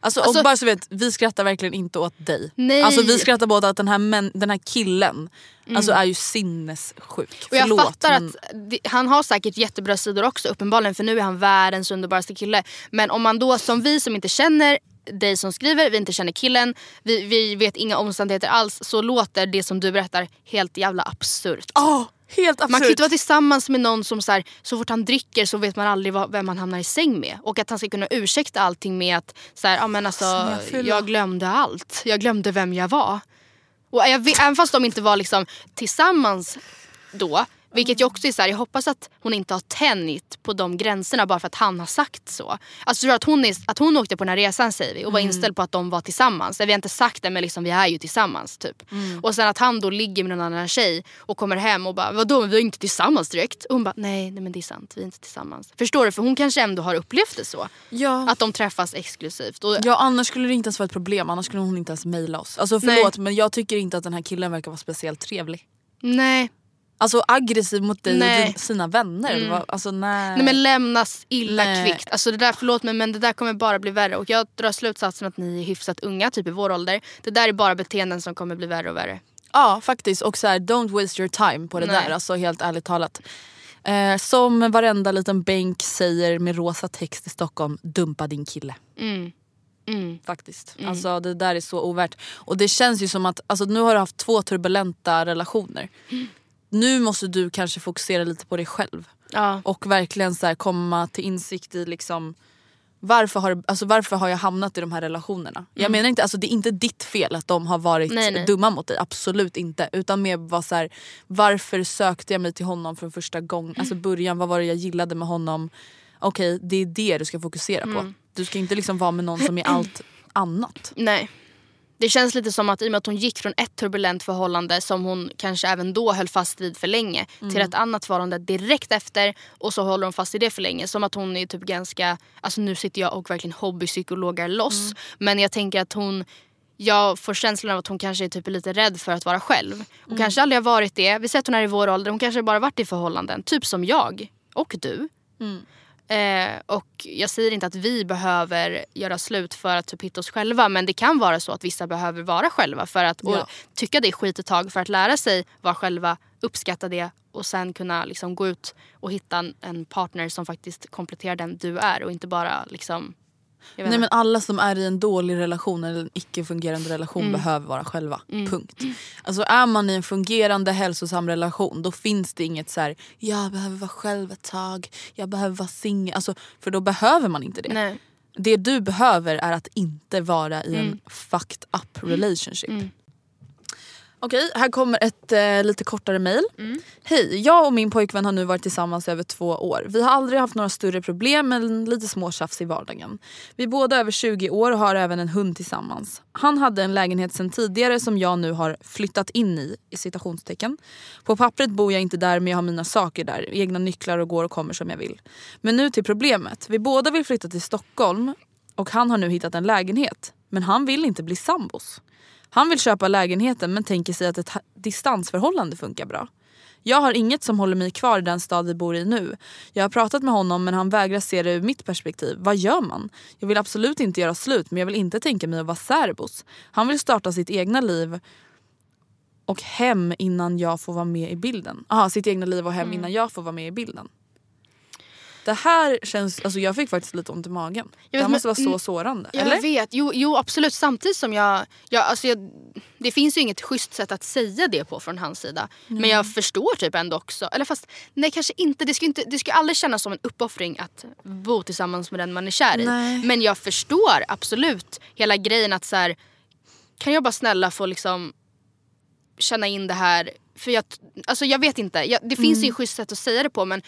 Alltså, Alltså- och bara så vet, vi skrattar verkligen inte åt dig. Nej. Alltså, vi skrattar båda att den här, män, den här killen alltså, är ju sinnessjuk. Mm. Och jag Förlåt, fattar men- att det, han har säkert jättebra sidor också uppenbarligen för nu är han världens underbaraste kille. Men om man då som vi som inte känner dig som skriver, vi inte känner killen, vi, vi vet inga omständigheter alls så låter det som du berättar helt jävla absurt. Åh, helt absurt. Man kan inte vara tillsammans med någon som så, här, så fort han dricker så vet man aldrig vad, vem man hamnar i säng med. Och att han ska kunna ursäkta allting med att så här, men alltså, Snedfylla. jag glömde allt. Jag glömde vem jag var. Och jag, även fast de inte var liksom tillsammans då. Vilket ju också är så här, jag hoppas att hon inte har tänjt på de gränserna bara för att han har sagt så. Alltså jag att hon, är, att hon åkte på den här resan säger vi och var inställd på att de var tillsammans. Vi har inte sagt det men liksom, vi är ju tillsammans typ. Och sen att han då ligger med någon annan tjej och kommer hem och bara vadå vi är inte tillsammans direkt. Och hon bara nej, nej men det är sant vi är inte tillsammans. Förstår du? För hon kanske ändå har upplevt det så. Ja. Att de träffas exklusivt. Och, Ja annars skulle det inte ens vara ett problem, annars skulle hon inte ens mejla oss. Alltså förlåt men jag tycker inte att den här killen verkar vara speciellt trevlig. Nej. Alltså aggressiv mot dig Nej. och din, sina vänner. Var, alltså, nej. Nej men lämnas illa Nej. kvickt. Alltså det där, förlåt mig men det där kommer bara bli värre. Och jag drar slutsatsen att ni är hyfsat unga, typ i vår ålder. Det där är bara beteenden som kommer bli värre och värre. Ja faktiskt och så här, don't waste your time på det Nej. där. Alltså helt ärligt talat. Eh, som varenda liten bänk säger med rosa text i Stockholm, dumpa din kille. Mm. Mm. Faktiskt. Alltså det där är så ovärt. Och det känns ju som att alltså, nu har du haft två turbulenta relationer. Nu måste du kanske fokusera lite på dig själv. Ja. Och verkligen så här, komma till insikt i liksom Varför har, alltså, varför har jag hamnat i de här relationerna? Jag menar inte, alltså, det är inte ditt fel att de har varit Mm. Nej, nej. dumma mot dig. Absolut inte. Utan mer var så här, varför sökte jag mig till honom från första gången? Alltså början, vad var det jag gillade med honom? Okej, det är det du ska fokusera på. Mm. Du ska inte liksom vara med någon som är allt annat. Nej. Det känns lite som att i och med att hon gick från ett turbulent förhållande som hon kanske även då höll fast vid för länge till ett annat förhållande direkt efter och så håller hon fast i det för länge. Som att hon är typ ganska, alltså nu sitter jag och verkligen hobbypsykologar loss men jag tänker att hon jag får känslan av att hon kanske är typ lite rädd för att vara själv. Hon kanske aldrig har varit det. Vi säger att hon är i vår ålder. Hon kanske bara varit i förhållanden. Typ som jag. Och du. Eh, och jag säger inte att vi behöver göra slut för att typ hitta oss själva men det kan vara så att vissa behöver vara själva för att Ja. tycka det är skit ett tag för att lära sig vara själva, uppskatta det och sen kunna liksom gå ut och hitta en, en partner som faktiskt kompletterar den du är och inte bara liksom... Nej men alla som är i en dålig relation eller en icke fungerande relation Mm. behöver vara själva. Punkt. Alltså är man i en fungerande hälsosam relation då finns det inget så här: jag behöver vara själv ett tag, jag behöver vara singel. Alltså, för då behöver man inte det. Nej. Det du behöver är att inte vara i Mm. en fucked up relationship. Okej, här kommer ett eh, lite kortare mail. Mm. Hej, jag och min pojkvän har nu varit tillsammans i över två år. Vi har aldrig haft några större problem men lite små tjafs i vardagen. Vi är båda över 20 år och har även en hund tillsammans. Han hade en lägenhet sedan tidigare som jag nu har flyttat in i, i citationstecken. På pappret bor jag inte där men jag har mina saker där, egna nycklar och går och kommer som jag vill. Men nu till problemet. Vi båda vill flytta till Stockholm och han har nu hittat en lägenhet. Men han vill inte bli sambos. Han vill köpa lägenheten men tänker sig att ett distansförhållande funkar bra. Jag har inget som håller mig kvar i den stad vi bor i nu. Jag har pratat med honom men han vägrar se det ur mitt perspektiv. Vad gör man? Jag vill absolut inte göra slut men jag vill inte tänka mig att vara särbos. Han vill starta sitt egna liv och hem innan jag får vara med i bilden. Aha, sitt egna liv och hem innan jag får vara med i bilden. Det här känns, alltså jag fick faktiskt lite ont i magen. Det här vet, måste vara men- så mm, sårande. Jag eller? vet, jo, jo absolut. Samtidigt som jag, jag, alltså jag... Det finns ju inget schysst sätt att säga det på från hans sida. Men jag förstår typ ändå också. Eller fast nej kanske inte. Det ska, inte, det ska aldrig kännas som en uppoffring att bo tillsammans med den man är kär i. Nej. Men jag förstår absolut hela grejen att så här, kan jag bara snälla få liksom känna in det här. För jag, alltså jag vet inte, jag, det finns ju ett schysst sätt att säga det på men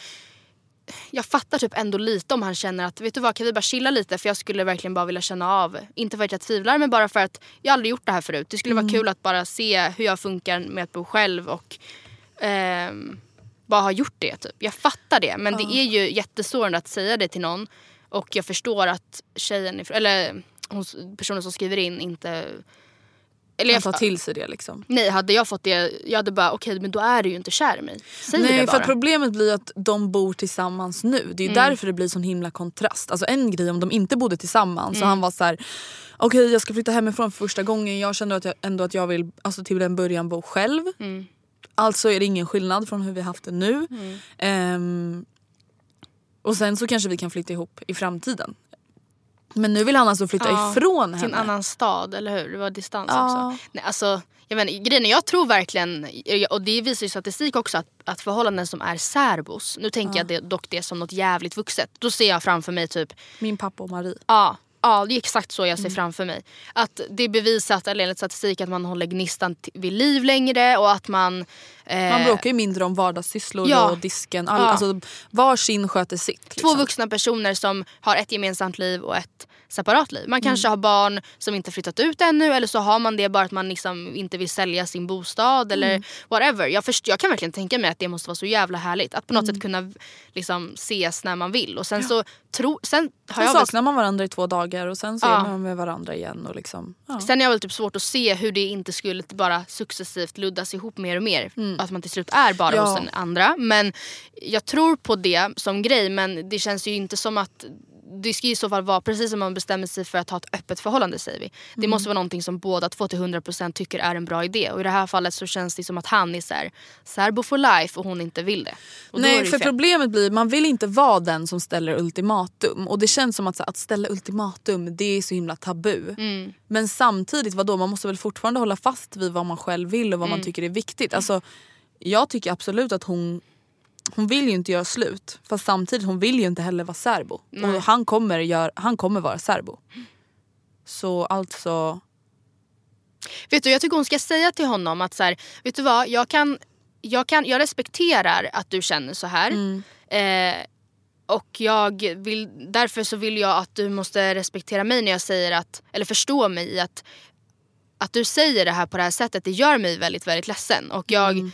jag fattar typ ändå lite om han känner att vet du vad kan vi bara chilla lite för jag skulle verkligen bara vilja känna av. Inte för att jag tvivlar men bara för att jag aldrig gjort det här förut. Det skulle vara kul att bara se hur jag funkar med att bo själv och ehm, bara ha gjort det. Typ. Jag fattar det men det är ju jättesårande att säga det till någon. Och jag förstår att tjejen, eller hon, personen som skriver in inte... Eller Kan ta jag, till sig det liksom. nej, hade jag fått det, jag hade bara okej men då är du ju inte kär i mig. Säg det Nej bara. för problemet blir att de bor tillsammans nu. Det är ju därför det blir sån himla kontrast. Alltså en grej om de inte bodde tillsammans och han var så här: okej jag ska flytta hemifrån för första gången. Jag känner att jag, ändå att jag vill alltså, till en början bo själv. Alltså är det ingen skillnad från hur vi haft det nu. Ehm, och sen så kanske vi kan flytta ihop i framtiden. Men nu vill han alltså flytta Ja, ifrån till henne. en annan stad, eller hur? Det var distans Ja. också. Nej, alltså, jag menar, grejen är, jag tror verkligen, och det visar ju statistik också, att, att förhållanden som är särbos, nu tänker jag det, dock det som något jävligt vuxet. Då ser jag framför mig typ, Min pappa och Marie. ja, ja det är exakt så Mm. jag ser framför mig. Att det är bevisat, eller enligt statistik, att man håller gnistan vid liv längre och att man... eh, Man bråkar ju mindre om vardagssysslor Ja. och disken. All, Ja. alltså, var sin sköter sitt. Två liksom. vuxna personer som har ett gemensamt liv och ett separat liv. Man Mm. kanske har barn som inte flyttat ut ännu eller så har man det bara att man liksom inte vill sälja sin bostad eller Mm. whatever. Jag, först, jag kan verkligen tänka mig att det måste vara så jävla härligt att på något Mm. sätt kunna liksom, ses när man vill. Och sen så tro, sen har Sen jag väl, saknar man varandra i två dagar och sen så Ja. är man med varandra igen. Och liksom, ja. sen har jag väl typ svårt att se hur det inte skulle bara successivt luddas ihop mer och mer. Att man till slut är bara Mm. Ja. hos den andra. Men jag tror på det som grej men det känns ju inte som att det ska i så fall vara precis som man bestämmer sig för att ha ett öppet förhållande säger vi. Det Mm. måste vara någonting som båda två till 100% tycker är en bra idé. Och i det här fallet så känns det som att han är så här, särbo for life och hon inte vill det. Och Nej det för fel. problemet blir man vill inte vara den som ställer ultimatum. Och det känns som att, här, att ställa ultimatum det är så himla tabu. Mm. Men samtidigt vadå man måste väl fortfarande hålla fast vid vad man själv vill och vad Mm. man tycker är viktigt. Alltså, jag tycker absolut att hon hon vill ju inte göra slut. Fast samtidigt hon vill ju inte heller vara särbo. Och han kommer, gör, han kommer vara särbo. Så alltså... Vet du, jag tycker hon ska säga till honom att så här, vet du vad, jag kan, jag kan, jag respekterar att du känner så här. Eh, och jag vill, därför så vill jag att du måste respektera mig när jag säger att, eller förstå mig i att, att du säger det här på det här sättet, det gör mig väldigt, väldigt ledsen. Och jag,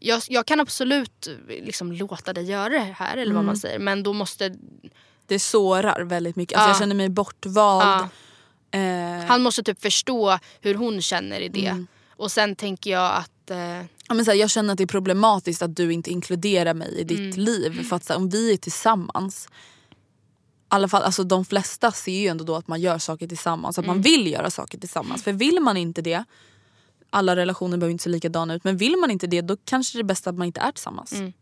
jag, jag kan absolut liksom låta dig göra det här eller vad man säger. Men då måste, Det sårar väldigt mycket. Alltså Ja. Jag känner mig bortvald. Ja. Eh, han måste typ förstå hur hon känner i det. Mm. Och sen tänker jag att eh, ja, men så här, jag känner att det är problematiskt att du inte inkluderar mig i ditt Mm. liv. För att så här, om vi är tillsammans alla fall, alltså de flesta ser ju ändå då att man gör saker tillsammans. Att Mm. man vill göra saker tillsammans. För vill man inte det, alla relationer behöver inte se likadana ut. Men vill man inte det då kanske det är bäst att man inte är tillsammans. Mm.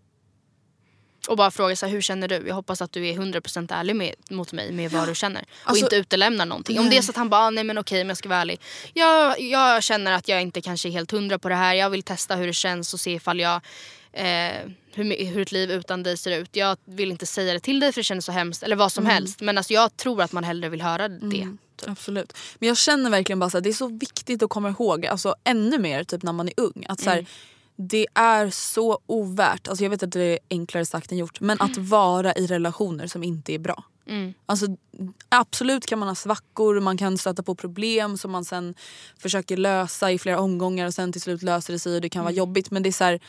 Och bara fråga så här, hur känner du? Jag hoppas att du är 100% ärlig med, mot mig med vad du känner. Och Alltså- inte utelämnar någonting. Om det är så att han bara, ah, nej men okej men jag ska vara ärlig. Jag, jag känner att jag inte kanske är helt hundra på det här. Jag vill testa hur det känns och se ifall jag eh, hur, hur ett liv utan dig ser ut. Jag vill inte säga det till dig för det känns så hemskt. Eller vad som Mm. helst. Men alltså, jag tror att man hellre vill höra det. Absolut. Men jag känner verkligen bara att det är så viktigt att komma ihåg, alltså ännu mer typ när man är ung. Att så här, Det är så ovärt, alltså jag vet att det är enklare sagt än gjort, men att vara i relationer som inte är bra. Alltså, absolut kan man ha svackor, man kan stöta på problem som man sen försöker lösa i flera omgångar och sen till slut löser det sig och det kan vara jobbigt. Men det är så här,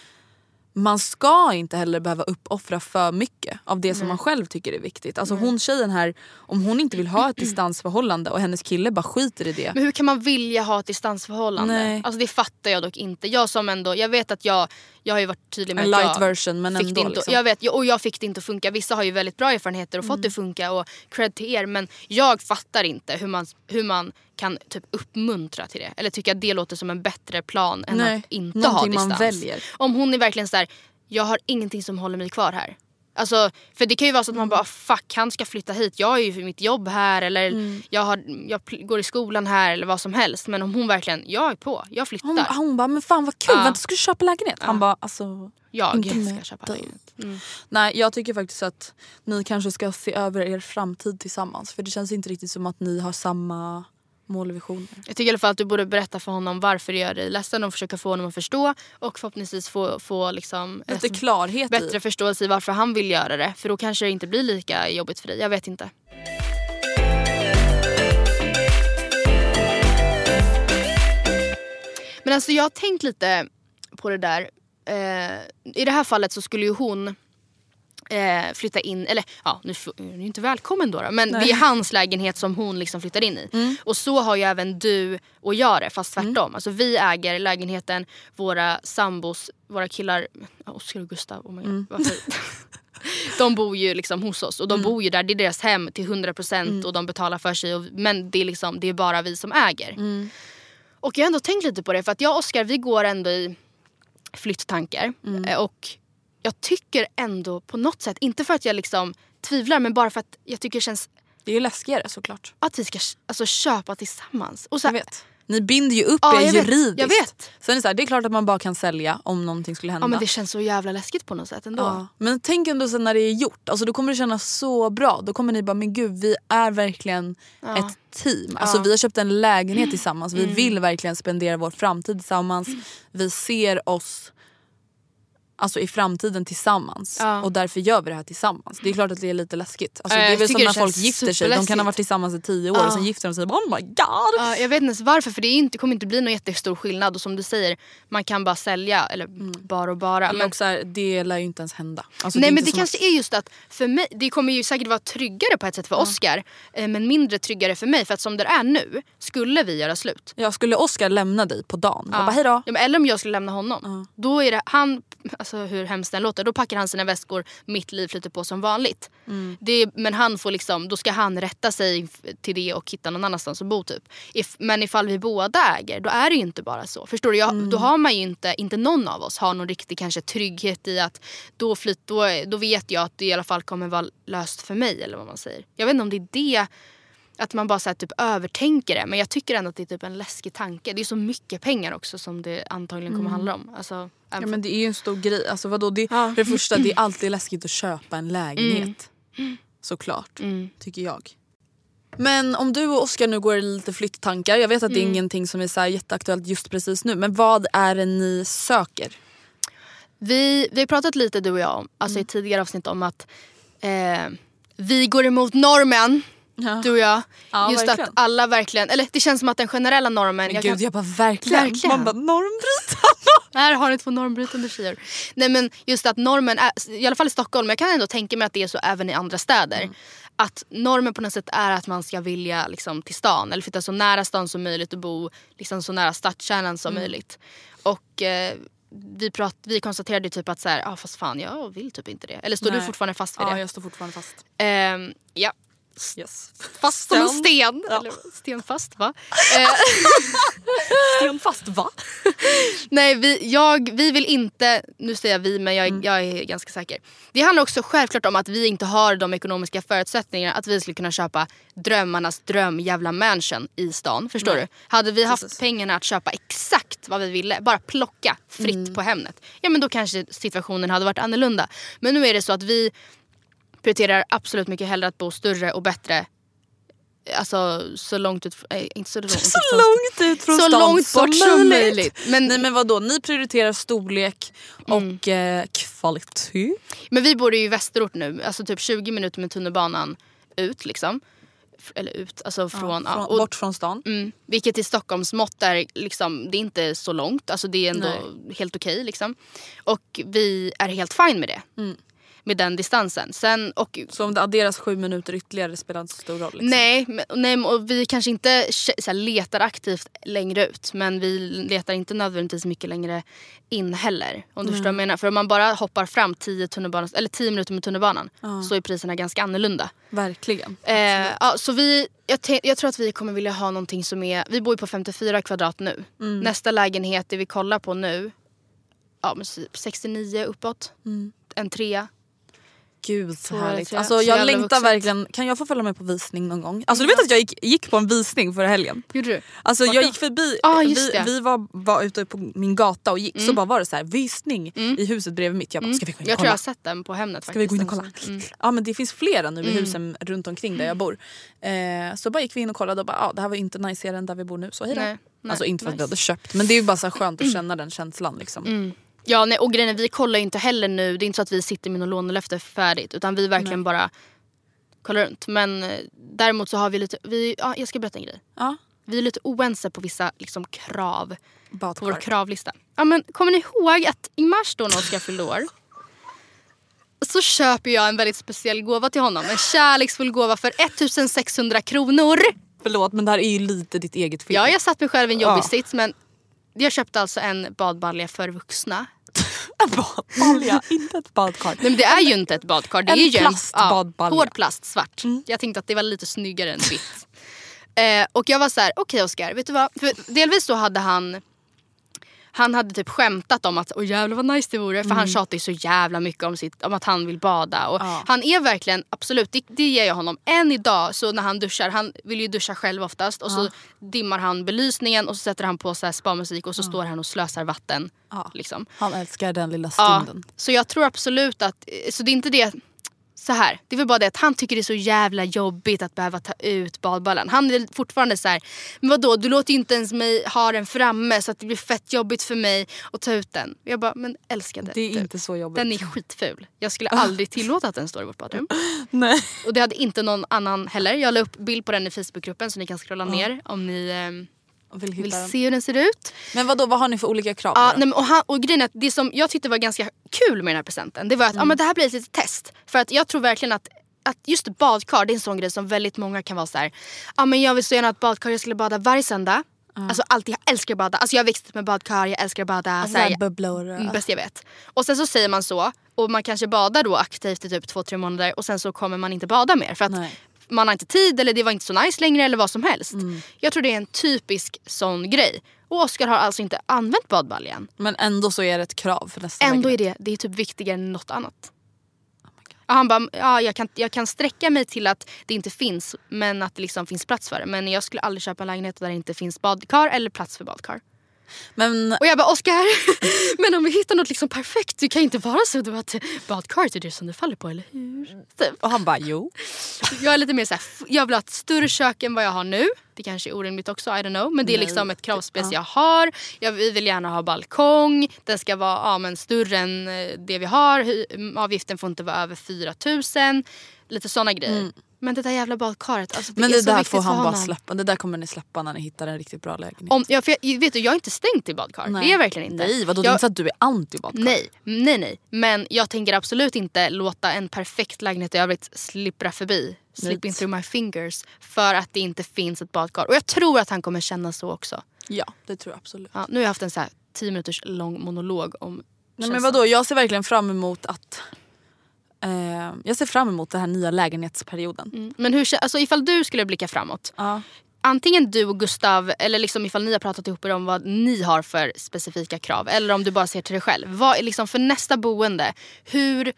man ska inte heller behöva uppoffra för mycket av det som man själv tycker är viktigt. Alltså hon tjejen här, om hon inte vill ha ett *clears throat* distansförhållande och hennes kille bara skiter i det. Men hur kan man vilja ha ett distansförhållande? Nej. Alltså det fattar jag dock inte. Jag som ändå, jag vet att jag, jag har ju varit tydlig med En att light jag version, men fick ändå, inte, liksom. jag vet, och jag fick det inte att funka. Vissa har ju väldigt bra erfarenheter och fått Mm. det funka och cred till er. Men jag fattar inte hur man, hur man kan typ uppmuntra till det. Eller tycka att det låter som en bättre plan än Nej, att inte ha distans. man väljer. Om hon är verkligen så här, jag har ingenting som håller mig kvar här. Alltså, för det kan ju vara så att man bara fuck han ska flytta hit, jag är ju för mitt jobb här eller Mm. jag, har, jag går i skolan här eller vad som helst. Men om hon verkligen, jag är på, jag flyttar. Hon, hon bara, men fan vad kul, Ja. vänta ska du köpa lägenhet? Han bara, alltså jag inte ska med köpa dig. lägenhet. Mm. Nej jag tycker faktiskt att ni kanske ska se över er framtid tillsammans. För det känns inte riktigt som att ni har samma mål och visioner. Jag tycker i alla fall att du borde berätta för honom varför det gör dig ledsen och försöka få honom att förstå. Och förhoppningsvis få, få liksom, Lite klarhet bättre i. förståelse i varför han vill göra det. För då kanske det inte blir lika jobbigt för dig. Jag vet inte. Men alltså jag har tänkt lite på det där. Eh, I det här fallet så skulle ju hon eh, flytta in, eller ja nu nu är inte välkommen då, då men det är hans lägenhet som hon liksom flyttar in i. Och så har ju även du och jag det fast tvärtom. Alltså vi äger lägenheten, våra sambos, våra killar, Oskar och Gustav, oh my God, varför? *laughs* De bor ju liksom hos oss och de bor ju där, det är deras hem till 100% och de betalar för sig. Och, men det är, liksom, det är bara vi som äger. Och jag har ändå tänkt lite på det för att jag och Oskar vi går ändå i flytttankar. Eh, Och jag tycker ändå på något sätt, inte för att jag liksom tvivlar men bara för att jag tycker det känns Det är ju läskigare såklart. att vi ska alltså, köpa tillsammans. Och så Jag vet. Ni binder ju upp Ja, er jag vet. juridiskt. Jag vet. Sen är det, så här, det är klart att man bara kan sälja om någonting skulle hända. Ja men det känns så jävla läskigt på något sätt ändå. Ja. Men tänk ändå sen när det är gjort, alltså då kommer det kännas så bra. Då kommer ni bara, men gud vi är verkligen ett team. Alltså vi har köpt en lägenhet tillsammans, Mm. vi vill verkligen spendera vår framtid tillsammans. Vi ser oss alltså, i framtiden tillsammans Ja. och därför gör vi det här tillsammans. Det är klart att det är lite läskigt. Alltså, Ja, det är jag väl som när det folk gifter sig, de kan ha varit tillsammans i tio år Ja. och sen gifter de sig och bara oh my god. Ja, jag vet inte ens varför för det inte, kommer inte bli någon jättestor skillnad och som du säger man kan bara sälja eller bara och bara. Men Men, också, här, det lär ju inte ens hända. Alltså, nej är men det kanske är just att för mig, det kommer ju säkert vara tryggare på ett sätt för Oscar eh, men mindre tryggare för mig för att som det är nu skulle vi göra slut. Jag skulle Oscar lämna dig på dagen? Ja. bara hejdå. Ja, men eller om jag skulle lämna honom. Då är det han, alltså hur hemskt den låter, då packar han sina väskor, mitt liv flyter på som vanligt. Det är, men han får liksom, då ska han rätta sig till det och hitta någon annanstans att bo typ. If, men ifall vi båda äger, då är det ju inte bara så. Förstår du? Jag, Då har man ju inte, inte någon av oss har någon riktig kanske trygghet i att då, flyt, då, då vet jag att det i alla fall kommer vara löst för mig eller vad man säger. Jag vet inte om det är det Att man bara så här, typ övertänker det. Men jag tycker ändå att det är typ en läskig tanke. Det är så mycket pengar också som det antagligen kommer handla om. Alltså, Ja men det är ju en stor grej. Alltså vadå? Det, Ja. För det första, det är *clears throat* alltid läskigt att köpa en lägenhet. Mm. Såklart. Tycker jag. Men om du och Oskar nu går i lite flytttankar. Jag vet att det är Mm. ingenting som är så jätteaktuellt just precis nu. Men vad är det ni söker? Vi, vi har pratat lite du och jag alltså Mm. i tidigare avsnitt om att eh, vi går emot normen. Ja. Du och jag. Ja, Just verkligen. att alla verkligen, eller det känns som att den generella normen. Men jag gud kan- jag bara verkligen. Verkligen. Man bara normbrytande. *laughs* Här har ni två normbrytande tjejer. Nej men just att normen, är, i alla fall i Stockholm, men jag kan ändå tänka mig att det är så även i andra städer. Mm. Att normen på något sätt är att man ska vilja liksom, till stan eller flytta så nära stan som möjligt och bo liksom, så nära stadskärnan som Mm. möjligt. Och eh, vi, prat, vi konstaterade ju typ att så här, ah, fast fan jag vill typ inte det. Eller står du Nej. fortfarande fast vid Ja det? jag står fortfarande fast. Ehm, ja, Yes. fast som en Sten. sten. Ja. Eller stenfast va? *laughs* Eh, Stenfast va? *laughs* Nej, vi, jag, vi vill inte, nu säger jag vi men jag, Mm. jag är ganska säker. Det handlar också självklart om att vi inte har de ekonomiska förutsättningarna att vi skulle kunna köpa drömmarnas dröm jävla mansion i stan. Förstår Nej. du? Hade vi haft Precis. pengarna att köpa exakt vad vi ville, bara plocka fritt Mm. på Hemnet. Ja men då kanske situationen hade varit annorlunda. Men nu är det så att vi prioriterar absolut mycket hellre att bo större och bättre Alltså så långt ut, äh, inte så långt *laughs* Så långt ut från så stan långt bort som möjligt. Men, Nej men vadå, ni prioriterar storlek Mm. och eh, kvalitet. Men vi bor ju i västerort nu, alltså typ 20 minuter med tunnelbanan ut liksom. Eller ut, alltså från... ja, Från, och, bort från stan. mm, vilket i Stockholms mått är liksom, det är inte så långt, alltså det är ändå helt okej liksom. Och vi är helt fine med det. Mm. Med den distansen. Sen, och Så om det adderas sju minuter ytterligare spelar inte så stor roll. Liksom. Nej, men- nej, och vi kanske inte här, letar aktivt längre ut men vi letar inte nödvändigtvis mycket längre in heller. Om du förstår vad jag menar. För om man bara hoppar fram 10, tunnelbanan, eller 10 minuter med tunnelbanan så är priserna ganska annorlunda. Verkligen. Eh, ja, så vi, jag, jag tror att vi kommer vilja ha någonting som är... Vi bor ju på 54 kvadrat nu. Mm. Nästa lägenhet, det vi kollar på nu, ja, men typ 69 uppåt. En trea. Gud så härligt. jag. Alltså, Så jag jävla längtar vuxet. verkligen. Kan jag få följa med på visning någon gång? Alltså du vet att jag gick, gick på en visning förra helgen. Gjorde du? Alltså jag gick förbi, Ah, vi. Mm. vi var, var ute på min gata och gick så bara var det så här visning i huset bredvid mitt. Jag bara, ska vi gå in och Jag tror kolla? jag har sett den på Hemnet Ska vi gå in och faktiskt. kolla? Mm. Ja men det finns flera nu i husen runt omkring där jag bor. Eh, så bara gick vi in och kollade och bara, ah, det här var inte najsigare än där vi bor nu. Så hej då. Nej, nej, Alltså inte för att vi nice. Mm. hade köpt men det är ju bara så skönt att känna den känslan liksom. Ja, nej, och grejen är, vi kollar ju inte heller nu. Det är inte så att vi sitter med något lånelöfte färdigt. Utan vi verkligen bara kollar runt. Men eh, däremot så har vi lite... Vi, ja, jag ska berätta en grej. Ja. Vi är lite oense på vissa liksom, krav på vår Badkar. kravlista. Ja, men kommer ni ihåg att i mars då när Oskar fyllde år så köper jag en väldigt speciell gåva till honom. En kärleksfull gåva för 1600 kronor. Förlåt men det här är ju lite ditt eget fel. Ja, jag satt mig själv i en jobbig Ja. sits men jag köpte alltså en badbalja för vuxna. *laughs* En badbalja, *laughs* inte ett badkar. Nej, men det är ju inte ett badkar. Det En är ju plastbadbalja. Ja, hård plast, svart. Jag tänkte att det var lite snyggare än vitt. eh, och jag var så här: okej Oskar, vet du vad? För delvis så hade han han hade typ skämtat om att åh jävlar vad nice det vore. För han tjatar ju så jävla mycket om, sitt, om att han vill bada. Och Ja. Han är verkligen, absolut, det, det ger jag honom. Än idag så när han duschar, han vill ju duscha själv oftast. Och så dimmar han belysningen och så sätter han på så här spa-musik och så står han och slösar vatten. Ja. Liksom. Han älskar den lilla Ja, stunden. så jag tror absolut att, så det är inte det, så här, det är väl bara det att han tycker det är så jävla jobbigt att behöva ta ut badballen. Han är fortfarande så här, men vadå du låter ju inte ens mig ha den framme så att det blir fett jobbigt för mig att ta ut den. Jag bara, men älskade Det är du. inte så jobbigt. Den är skitful. Jag skulle aldrig tillåta att den står i vårt badrum. *laughs* Nej. Och det hade inte någon annan heller. Jag la upp bild på den i Facebookgruppen så ni kan scrolla ner om ni ehm, Vill vill se hur den ser ut. Men vad då vad har ni för olika krav? Då? nej, och, han, och grejen är att det som jag tyckte var ganska kul med den här presenten det var att ja, men det här blir ett litet test. För att jag tror verkligen att att just badkar det är en sån grej som väldigt många kan vara så här. Ja men jag vill så gärna ha ett badkar, jag skulle bada varje söndag. Alltså alltid, jag älskar att bada. Alltså jag har växt upp med badkar, jag älskar att bada. Alltså, så här, så här bubblor. Mm, bäst jag vet. Och sen så säger man så och man kanske badar då aktivt i typ två, tre månader och sen så kommer man inte bada mer. För att Nej. Man har inte tid eller det var inte så nice längre eller vad som helst. Mm. Jag tror det är en typisk sån grej. Och Oskar har alltså inte använt badbaljan. Men ändå så är det ett krav för nästa Ändå är det, det är typ viktigare än något annat. Och han bara, ja, jag, kan, jag kan sträcka mig till att det inte finns men att det liksom finns plats för det. Men jag skulle aldrig köpa en lägenhet där det inte finns badkar eller plats för badkar. Men Och jag bara Oskar, *laughs* men om vi hittar något liksom perfekt, det kan inte vara så då att badkaret är det som det faller på eller hur? Typ. och han bara jo. *laughs* Jag är lite mer såhär, jag vill ha ett större kök än vad jag har nu. Det kanske är orimligt också, I don't know. Men det är liksom ett kravspec jag har. Jag vi vill gärna ha balkong. Den ska vara ja, men större än eh, det vi har. Hy- Avgiften får inte vara över 4 000. Lite såna grejer. Men det där jävla badkaret, alltså det Men det där får han bara släppa. Det där kommer ni släppa när ni hittar en riktigt bra lägenhet. Om, ja, för jag, vet du, jag är inte stängt till badkar. Det är jag verkligen inte. Nej vadå det är jag, inte så att du är anti badkar? Nej, nej, nej. Men jag tänker absolut inte låta en perfekt lägenhet i övrigt slippra förbi. Slipping through my fingers. För att det inte finns ett badkar. Och jag tror att han kommer känna så också. Ja det tror jag absolut. Ja, nu har jag haft en så här 10 minuters lång monolog om Nej, men vadå, jag ser verkligen fram emot att eh, jag ser fram emot den här nya lägenhetsperioden. Mm. Men hur, alltså, ifall du skulle blicka framåt. Ja. Antingen du och Gustav eller liksom ifall ni har pratat ihop er om vad ni har för specifika krav. Eller om du bara ser till dig själv. Vad är liksom för nästa boende, hur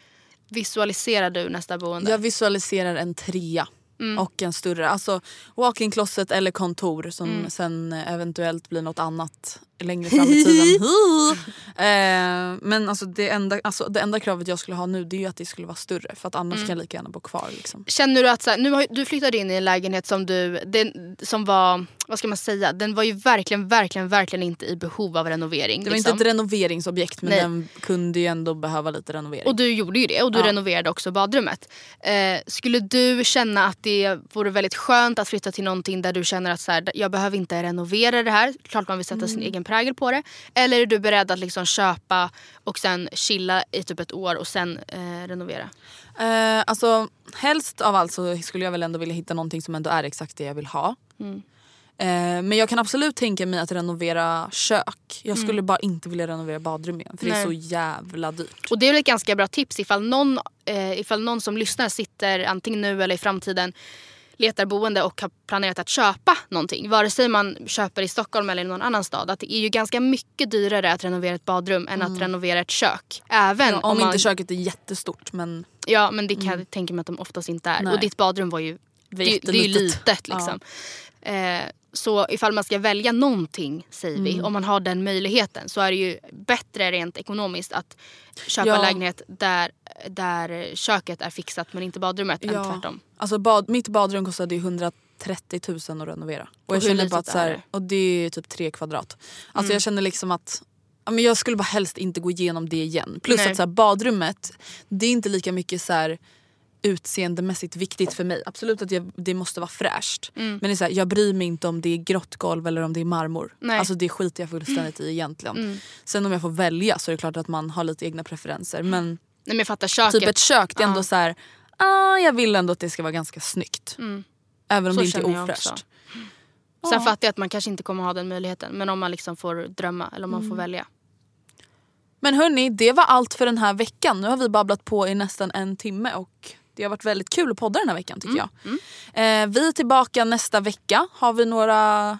visualiserar du nästa boende? Jag visualiserar en trea. Mm. Och en större, alltså walk-in closet eller kontor som Mm. sen eventuellt blir något annat längre fram i tiden. *laughs* Eh, men alltså det, enda, alltså det enda kravet jag skulle ha nu det är ju att det skulle vara större för att annars Mm. kan jag lika gärna bo kvar. Liksom. Känner du att så här, nu har, du flyttade in i en lägenhet som du, den, som var, vad ska man säga, den var ju verkligen, verkligen, verkligen inte i behov av renovering. Det var liksom. inte ett renoveringsobjekt men Nej. den kunde ju ändå behöva lite renovering. Och du gjorde ju det och du Ja. renoverade också badrummet. Eh, skulle du känna att det vore väldigt skönt att flytta till någonting där du känner att så här, jag behöver inte renovera det här. Klart man vill sätta sin egen prägel på det. Eller är du beredd att liksom köpa och sen chilla i typ ett år och sen eh, renovera? Eh, alltså, helst av allt så skulle jag väl ändå vilja hitta någonting som ändå är exakt det jag vill ha. Mm. Eh, men jag kan absolut tänka mig att renovera kök. Jag skulle bara inte vilja renovera badrum igen för det är Mm. Nej. så jävla dyrt. Och det är väl ett ganska bra tips ifall någon, eh, ifall någon som lyssnar sitter antingen nu eller i framtiden letar boende och har planerat att köpa någonting. Vare sig man köper i Stockholm eller i någon annan stad. Att det är ju ganska mycket dyrare att renovera ett badrum än att renovera ett kök. Även Mm. Ja, om om man, inte köket är jättestort men Ja men det kan jag tänka mig att de oftast inte är. Nej. Och ditt badrum var ju det, det är ju litet liksom. Eh, så ifall man ska välja någonting säger Mm. vi, om man har den möjligheten så är det ju bättre rent ekonomiskt att köpa Ja. en lägenhet där, där köket är fixat men inte badrummet än tvärtom. Alltså bad, mitt badrum kostade ju 130 000 att renovera. Och, jag hur känner litet bara att så här? Mm. och det är typ tre kvadrat. Alltså jag känner liksom att ja, men jag skulle bara helst inte gå igenom det igen. Plus Nej. att så här, badrummet, det är inte lika mycket så här, utseendemässigt viktigt för mig. Absolut att jag, det måste vara fräscht. Mm. Men det är så här, jag bryr mig inte om det är grått golv eller om det är marmor. Nej. Mm. Alltså det skiter jag fullständigt i egentligen. Sen om jag får välja så är det klart att man har lite egna preferenser. Men Nej men jag fattar köket. typ ett kök, det är ändå Ja. så här, ah, jag vill ändå att det ska vara ganska snyggt. Även om Så det inte är ofräscht. Sen fattar jag att man kanske inte kommer ha den möjligheten. Men om man liksom får drömma eller om man Mm. får välja. Men hörni, det var allt för den här veckan. Nu har vi babblat på i nästan en timme och det har varit väldigt kul att podda den här veckan tycker jag. Eh, vi är tillbaka nästa vecka. Har vi några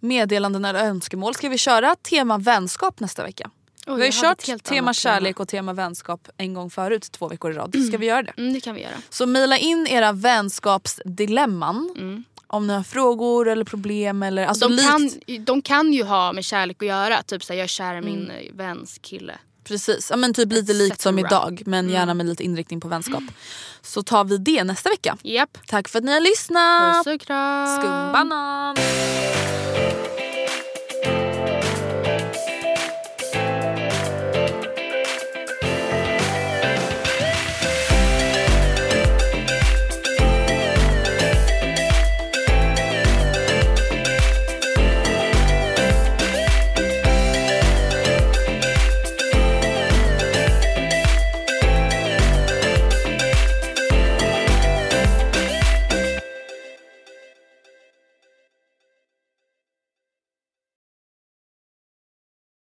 meddelanden eller önskemål? Ska vi köra tema vänskap nästa vecka? vi har ju kört tema kärlek och tema vänskap en gång förut, två veckor i rad. Ska vi göra det? Mm, det kan vi göra. Så mejla in era vänskapsdilemman. Mm. Om ni har frågor eller problem eller alltså de, likt, kan, de kan ju ha med kärlek att göra. Typ såhär, jag är kär i min Mm. eh, väns kille. Precis, ja, men typ lite likt som idag men gärna med lite inriktning på vänskap. Så tar vi det nästa vecka. Japp. Tack för att ni har lyssnat! Puss och kram. Skumbanan!